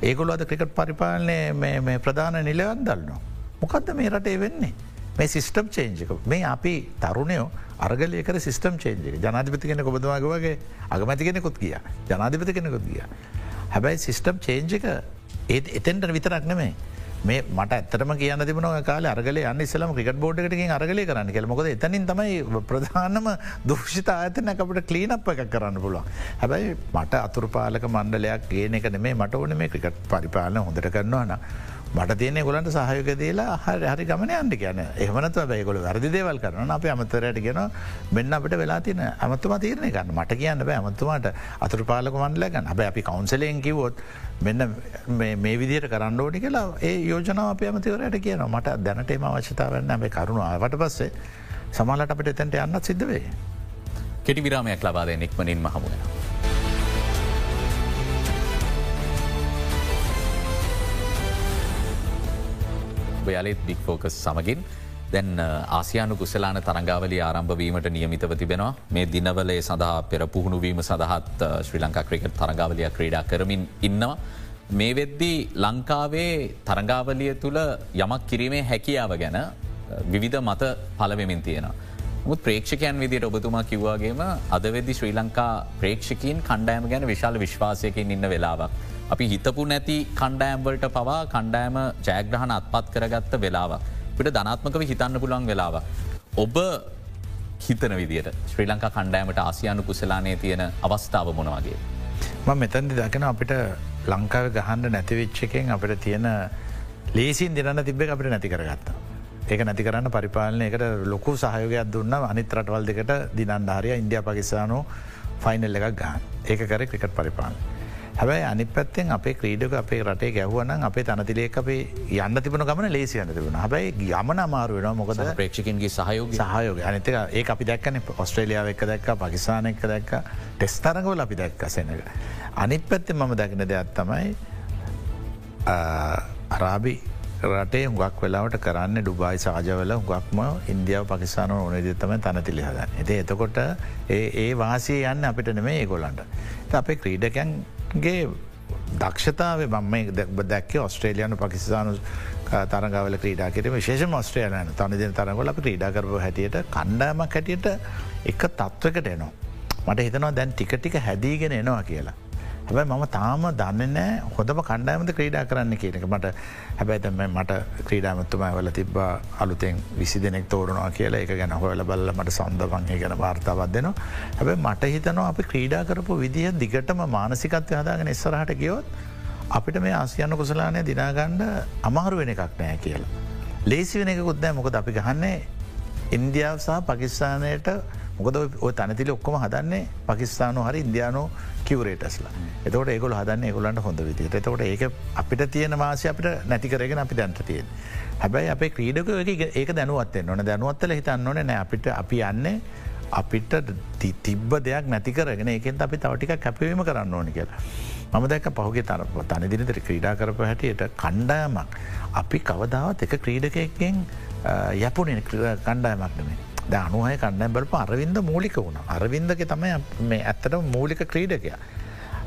ඒගොල අද ක්‍රිකට් පරිපාලනය මේ ප්‍රධාන නිලවන් දල්නවා. මොකක්ද මේ රටේ වෙන්නේ. මේ සිිස්ටම් චේන්ජක මේ අපි තරුණයෝ අර්ගලයකර සිිස්ටම් චේන්ජක ජනාධිපති කෙන කොබදවාග වගේ අගමැති කෙනෙකුත් කිය ජනාධිපති කෙනෙකුත් කිය. හැබැයි සිිස්ටම් චේන්ජක ඒත් එතෙන්ට විතරක් නෙමේ මේ මට ඇත්තම කියන තිබන කාල අරගල යන්න සලම ක්‍රිකට බෝඩ්ටකින් අරගලය කරන්න කෙල මොකද එතනින් තමයි ප්‍රධානම දුෂිත අතන අපට කලීනප් එකක් කරන්න පුළුවන්. හැබැයි මට අතුරපාලක මණ්ඩලයක් ගේන එක නෙමේ මට ඕන මේ ක්‍රිකට් පරිපාලන හොඳට කරන්නවාන. මට තියනෙ ගොලන්ට සහයක දේලා හරි හරි ගමන අන්ඩ කියන එහමනත් බැයිගොල වැරදි දේවල් කරන අප අමතරයට ගෙන මෙන්න අපට වෙලා තින ඇමතුම තීරණය ගන්න මට කියන්න බෑ ඇමතුමාට අතුර පාලක මන්ඩලගන්න හැබ අපි කවන්සලයෙන් කිවොත් මෙන්න මේ විදියට කරන්න ඕටි කියලා ඒ යෝජනාව අප ඇමතිවරයට කියන මට දැනට එම අවශ්‍යතාවන්න ඇබේ කරුණු ආවට පස්සේ සමාලට අපට එතැන්ට යන්නත් සිද්ධ වේ. කෙටි විරාමයක් ලබාද නික්මනින් මහමුණ. ඔබයාලෙත් බික් ෆෝකස් සමගින් දැන් ආසියානු කුසලාන තරංගාවලි ආරම්භවීමට නියමිතව තිබෙනවා මේ දිනවලේ සඳහා පෙර පුහුණුවීම සඳහත් ශ්‍රී ලංකා ක්‍රිකට් තරංගාවලිය ක්‍රීඩා කරමින් ඉන්නවා. මේ වෙද්දී ලංකාවේ තරංගාවලිය තුළ යමක් කිරීමේ හැකියාව ගැන විවිධ මත පලවෙමින් තියෙනවා. මුත් ප්‍රේක්ෂකයන් විදිට ඔබතුමා කිව්වාගේම අදවෙදදි ශ්‍රී ලංකා ප්‍රේක්ෂකින් කණ්ඩෑම ගැන විශාල විශ්වාසයකින් ඉන්න වෙලාවක්. අපි හිතපු නැති කණ්ඩෑම්වලට පවා කණ්ඩෑම ජයග්‍රහණ අත්පත් කරගත්ත වෙලාව. පිට ධනාත්මකව හිතන්න පුළුවන් වෙලාව. ඔබ හිතන විදිට ශ්‍රී ලංකා කණ්ඩෑමට ආසියානු කුසලානය තියෙන අවස්ථාව මොනවගේ. ම මෙතැන්දි දකින අපිට ලංකාව ගහන්ඩ නැතිවිච්චකෙන් අපිට තියෙන ලේසින් දෙරන්න තිබ්බ අපිට නැති කරගත්තා. ඒක නැති කරන්න පරිපාලනයකට ලොකු සහයෝගයක් දුන්න අනිත් රටවල් දෙකට දිනන්ඩාරය ඉන්දිය පකිස්ානු ෆයිනල් එකක් ගහන් ඒක කර ක්‍රිකට පරිපාලන. හැබයි අනි පැත්තෙන් අපේ ක්‍රීඩක අපේ රටේ ගැහවන අපේ තනතිලේ අපේ යන්න තිබන ගමන ලේසි යන්න තිබුණ හැබයි යමන අමාරු වෙන මොකද ප්‍රේක්ෂකින්ගේ සහයෝග සහයෝග අනතක ඒ අපි දැක්කන ඔස්ට්‍රේලියාව එක දැක්ක පකිස්ාන එක දැක්ක ටෙස්තරගවල අපි දැක්ක සෙනක. අනිත් පැත්තෙන් මම දැකන දෙයක් තමයි අරාබි රටේ හුගක් වෙලාවට කරන්න ඩුබයි සාජවල හුගක්ම ඉන්දියාව පකිස්ාන ඕනද තම තනතිලි හදන්න. එති එතකොට ඒ වාසය යන්න අපිට නෙමේ ඒගොලන්ට. අපේ ක්‍රීඩකැන්ගේ දක්ෂතාව බම දැක්ක ඔස්ට්‍රේලියනු පකිස්ානු තරගවල ක්‍රීඩා කිරීම විශේෂ ඔස්ට්‍රේලයන තනිදින තරගොල අපි ක්‍රීඩා කරපු හැටියට කණ්ඩාමක් හැටියට එක තත්වකට එනවා. මට හිතනවා දැන් ටික ටික හැදීගෙන එනවා කියලා. හැබයි මම තාම දන්නනෑ හොඳම කණ්ඩායමද ක්‍රීඩා කරන්න කියනක මට හැබැයිතම මට ක්‍රීඩාමත්තුම වල තිබ අලුතෙන් විසි දෙනෙක් තෝරනවා කියලා. එක ගැන හොල බල්ල මට සන්දපන්ගේ ගැන වාර්තාවත් දෙනවා. හැබැ මට හිතනවා අපි ක්‍රීඩා කරපු විදිහ දිගටම මානසිකත්වය හදාගෙන එස්සරහට ගියොත් අපිට මේ ආසියන්න කුසලානය දිනාගණ්ඩ අමාරු වෙන එකක් නෑ කියලා. ලේසි වෙන එකකුත් නෑ. මොකද අපි ගහන්නේ ඉන්දියාව සහ පකිස්ානයට මොකද ඔය තනතිල ඔක්කොම හදන්නේ පකිස්ානු හරි ඉන්දයානු කිවරේටස්ලා එතකට ඒකොල හදන්න ඒගොලන්ට හොඳ විදිට එතකොට ඒක අපිට තියෙන මාසය අපිට නැතිකරගෙන අපි දැන්ට තියෙන්. හැබැයි අපේ ක්‍රීඩක ඒක දැනුවත්තෙන් ඕන. දැනුවත්තල හිතන්න ඕන නෑ අපිට අපි යන්නේ අපිට තිබ්බ දෙයක් නැතිකරගෙන ඒකෙන් අපි තවටික කැපවීම කරන්න ඕනි කියලා. මම දැක පහුගේ තර තනිදිනතර ක්‍රීඩා කරප හැටියට කණ්ඩායමක්. අපි කවදාවත් එක ක්‍රීඩකයක්ගෙන් යපුනෙන කණ්ඩායමක් නෙමේ ද අනුහය කණ්ඩැම් බලප අරවින්ද මූලික වුණ අරවින්දක තමයි මේ ඇත්තට මූලික ක්‍රීඩකය.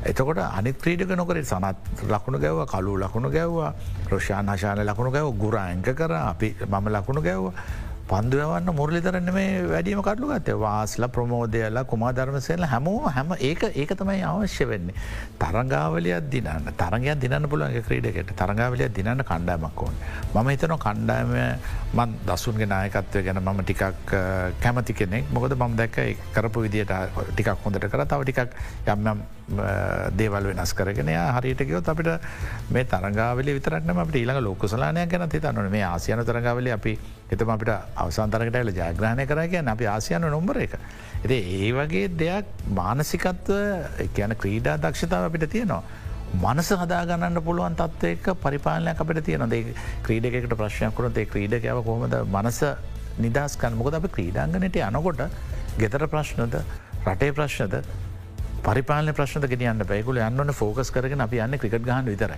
එතකොට අනි ක්‍රීඩක නොකර සනත් ලකුණු ගැව කලු ලකුණු ගැව්වා රෝෂාන් හශාන ලකුණු ගැව ගුරාංක කර අපි මම ලකුණු ගැව්ව පන්දුවන්න මුරලිතරන්න මේ වැඩීම කටලු ගත වාස්ල ප්‍රමෝදයල කුමා ධර්මසයල හැමෝම හැම ඒක ඒක තමයි අවශ්‍ය වෙන්නේ. තරංගාවලයක් දිනන්න. තරගයක් දිනන්න පුළුවන්ගේ ක්‍රීඩකට තරංගාවලයක් දිනන්න කණ්ඩාමක් ඕන්. මම හිතන කණ්ඩායම මන් දසුන්ගේ නායකත්වය ගැන මම ටිකක් කැමති කෙනෙක්. මොකද මම දැක්ක කරපු විදිට ටිකක් හොඳට කර. තව ටිකක් යම්නම් දේවල් වෙනස් කරගෙන හරිට ගයොත් අපිට මේ තරගාවල විතරක්න අපට ඊළඟ ලෝකසලානය ගැන තිතන්නන මේ ආසියන තරගාවල අපි එතම අපිට අවසන්තරකටල ජයග්‍රහණය කර කිය අපි ආසියන නොම්බර එක. එති ඒ වගේ දෙයක් මානසිකත්ව කියන ක්‍රීඩා දක්ෂතාව අපිට තියෙනවා. මනස හදාගන්න පුළුවන් තත්වයක පරිපාලනයක් අපට තියෙන දේ ක්‍රීඩකට ප්‍රශ්නයක් කරුණත් ඒ ක්‍රීඩකව කොහොමද මනස නිදස්කන් මොකද අප ක්‍රීඩාංගනයට යනකොට ගෙතර ප්‍රශ්නද රටේ ප්‍රශ්නද පරිපාලන ප්‍රශ්න ගෙනයන්න පැකුල යන්නන ෆෝකස් කරගෙන අපි යන්න ක්‍රිකට් ගහන්න විතරයි.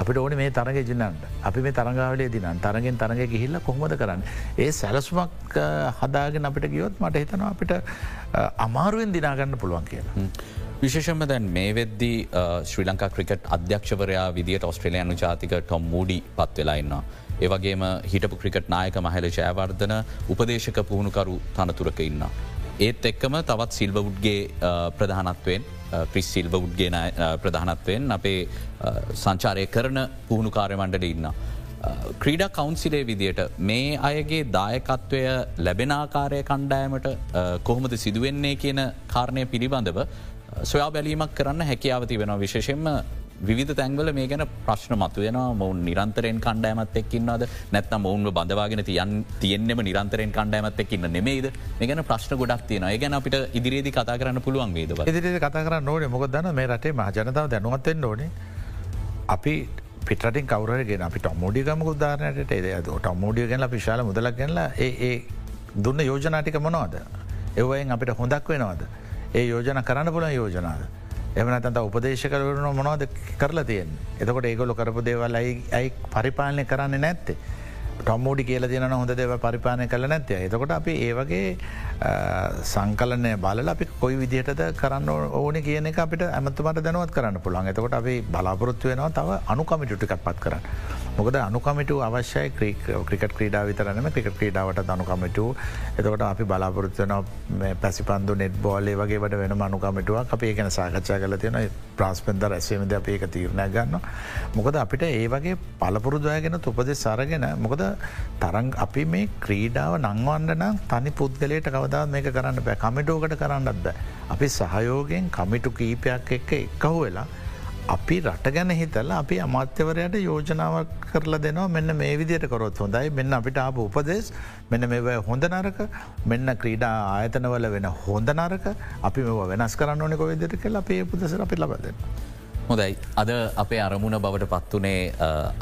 අපිට ඕන මේ තරග ජින්නන්ට අපි මේ තරගාවලේ දිනන් තරගෙන් තරග ගිහිල්ල කොහොමද කරන්න. ඒ සැලස්මක් හදාගෙන අපිට ගියොත් මට හිතනවා අපිට අමාරුවෙන් දිනාගන්න පුළුවන් කියලා. විශේෂම දැන් මේ වෙද්දී ශ්‍රී ලංකා ක්‍රිකට් අධ්‍යක්ෂවරයා විදිට ඔස්ට්‍රලයනු ජාතික ටොම් මූඩි පත් වෙලාඉන්නවා. ඒවගේම හිටපු ක්‍රිකට් නායක මහල ජයවර්ධන උපදේශක පුහුණුකරු තනතුරක ඉන්න. ඒත් එක්කම තවත් සිල්වවුඩ්ගේ ප්‍රධානත්වයෙන් ක්‍රිස් සිල්වවුඩ්ගේ ප්‍රධානත්වයෙන් අපේ සංචාරය කරන පුහුණු කාර්යමණ්ඩට ඉන්න. ක්‍රීඩ කවන්සිලේ විදියට මේ අයගේ දායකත්වය ලැබෙනාකාරය කණ්ඩෑමට කොහොමද සිදුවෙන්නේ කියන කාරණය පිළිබඳව සොයා බැලීමක් කරන්න හැකියාව තිබෙන විශේෂෙන්ම විධ තැන්වල මේ ගැන ප්‍රශ්න මතුවෙන මොවන් නිරන්තරයෙන් කණ්ඩෑමත් එක්කින්නද නැත්න මොවන්ව බඳවාගෙන තියන් තියෙන්නෙම නිරන්තරයෙන් කණ්ඩෑමත් එක්කින්න නෙමේද මේ ගැන ප්‍රශ්න ගොඩක් තියෙන ඒ ගැන අපිට ඉදිරියේද කතා කරන්න පුළුවන් වේද? ඉදිරි කතා කරන්න ඕනේ. මොකදන්න මේ රටේ මහජනතාව දැනුවත්තෙන් ඕනේ. අපි පිටින් කවරගෙන අපි ටොමෝඩිගම උදාරනයට ඒද ටොමෝඩිය ගැල පිශාල මුදලක් ගැනලා ඒ දුන්න යෝජනාටික මොනවාද? එවයෙන් අපිට හොඳක් වෙනවාද? ඒ යෝජන කරන්න පුලන් යෝජනාද එමනතන්ත උපදේශකරන මොනවද කරලා තියෙන් එතකොට ඒගොලු කරපු දේවල් ඇයි පරිපාලනය කරන්න නැත්තේ. ටොම්මෝඩි කියල තියන හොඳ දේව පරිපාලනය කළ නැත්තය එතකොට අපි ඒවගේ සංකලනය බල අපි කොයි විදිහටද කරන්න ඕන කියන එක අපිට ඇමතුමට දැනුවත් කරන්න පුළන් එතකොට අපි බලාපොරොත්තු වෙනවා තව අනුකමිටුටිකක් පත් කරන්න. මොකද අනුකමිටු අවශ්‍යයි ක්‍රිකට ක්‍රීඩා විතරනම ක්‍රිකට ක්‍රීඩාවට අනුකමිටු එතකොට අපි බලාපොරත්වන පැසිපන්දු නෙට් බෝලේ වගේට වෙන අනුකමිටුවක් අපේ ගැන සාකච්ඡා කල තියෙන ප්‍රාස්පෙන්ද රැසීමද අප ඒක තීරණය ගන්න. මොකද අපිට ඒ වගේ පලපුරුදයගෙන තුපදෙ සරගෙන මොකද තරං අපි මේ ක්‍රීඩාව නංවන්න නම් තනි පුද්ගලයට කවදා මේක කරන්න බෑ කමිටෝකට කරන්නත් බෑ. අපි සහයෝගෙන් කමිටු කීපයක් එක්ක එක්කහු වෙලා අපි රට ගැන හිතල අපි අමාත්‍යවරයට යෝජනාවක් කරලා දෙනවා. මෙන්න මේ විදියට කොරොත් හොඳයි. මෙන්න අපිට ආප උපදෙස් මෙන්න මේ හොඳ නරක මෙන්න ක්‍රීඩා ආයතනවල වෙන හොඳ නරක අපි මෙ වෙනස් කරන්න ඕනෙ කොවිදිට කළ අපේ පුදසර අපි ලබදන්න. හොඳයි. අද අපේ අරමුණ බවට පත්වනේ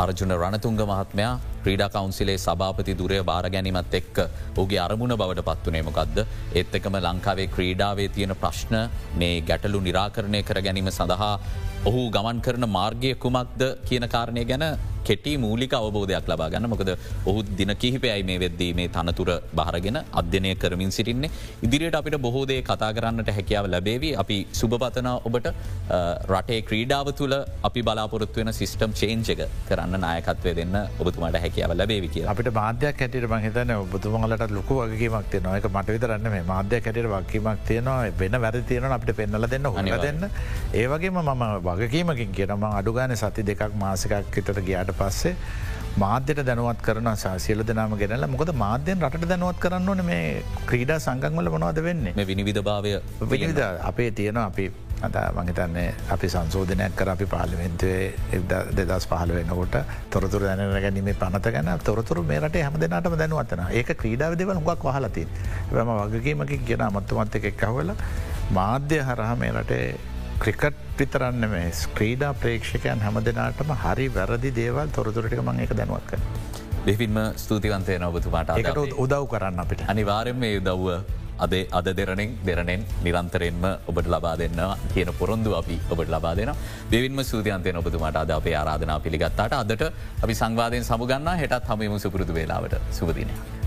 අර්ජුන රණතුංග මහත්මයා. ක්‍රීඩා කවන්සිලේ සභාපති දුරය බාර ගැනීමත් එක්ක ඔගේ අරමුණ බවට පත්වනේමකක්ද ඒත් එකම ලංකාවේ ක්‍රීඩාවේ තියෙන ප්‍රශ්න මේ ගැටලු නිරාකරණය කර ගැනීම සඳහා ඔහු ගමන් කරන මාර්ගය කුමක්ද කියන කාරණය ගැන කෙටි මූලික අවබෝධයක් ලබා ගන්න. මොකද ඔහු දින කිහිපයයි මේ වෙද්දී මේ තනතුර බහරගෙන අධ්‍යනය කරමින් සිටින්නේ. ඉදිරියට අපිට බොහෝදේ කතා කරන්නට හැකියාව ලැබේවී. අපි සුභපතන ඔබට රටේ ක්‍රීඩාව තුළ අපි බලාපොරොත්තු වෙන සිිස්ටම් චේන්ජක කරන්න නායකත්වය දෙන්න ඔබතුමාට හැකියාව ලැබේවි කිය අපිට මාධ්‍යයක් හැටියට මහිතන ඔබතුමලට ලොකු වගේමක් තියන එක මට විතරන්න මේ මාධ්‍ය හැටියට වක්කීමක් තියනවා. වෙන වැරදි තියෙන අපිට පෙන්නල දෙන්න හොනි දෙන්න. ඒවගේම මම වගකීමකින් කියනම අඩුගාන සති දෙකක් මාසකක් එතට ගියාට පස්සේ මාධ්‍යයට දැනුවත් කරන සාසියල දෙනාම ගෙනල මොකද මාධ්‍යයෙන් රට දැනුවත් කරන්න ඕන මේ ක්‍රීඩා සංගංවල මොනවද වෙන්නේ? විනිවිධ භාවය විනිවිධ අපේ තියෙන අපි අද මහිතන්නේ අපි සංසෝධනයක් කර. අපි පාලිමෙන්තුවේ දෙදස් පහල වෙනකොට තොරතුර දැන ගැනීම පනත ගැන. තොරතුර මේරට හැම දෙනාටම දැනුවත්න ඒක ක්‍රීඩාව දෙවල හුඟක් වහලතින් වැම වගකීමකින් කියෙන අමත්තුමත් එකක් කවල මාධ්‍ය හරහා මේ රටේ ක්‍රිකට් විතරන්න මේ ස්ක්‍රීඩා ප්‍රේක්ෂකයන් හැම දෙනාටම හරි වැරදි දේවල් තොරතුරටික මං එක දැනුවත්ක. දෙවින්ම ස්තුතිවන්තය නොබතුමාට එකට උදව් කරන්න අපිට. අනිවාරෙන් මේ උදව්ව අද අද දෙරනෙන් දෙරනෙන් නිරන්තරයෙන්ම ඔබට ලබා දෙන්න කියන පොරොන්දු අපි ඔබට ලබා දෙන දෙවින්ම සූතියන්තය ඔබතුමාට අද අපේ ආරාධනා පිළිගත්තාට. අදට අපි සංවාධයෙන් සමුගන්න හෙටත් හමම සුපුරුදු වෙලාවට. සුපදිනයක්.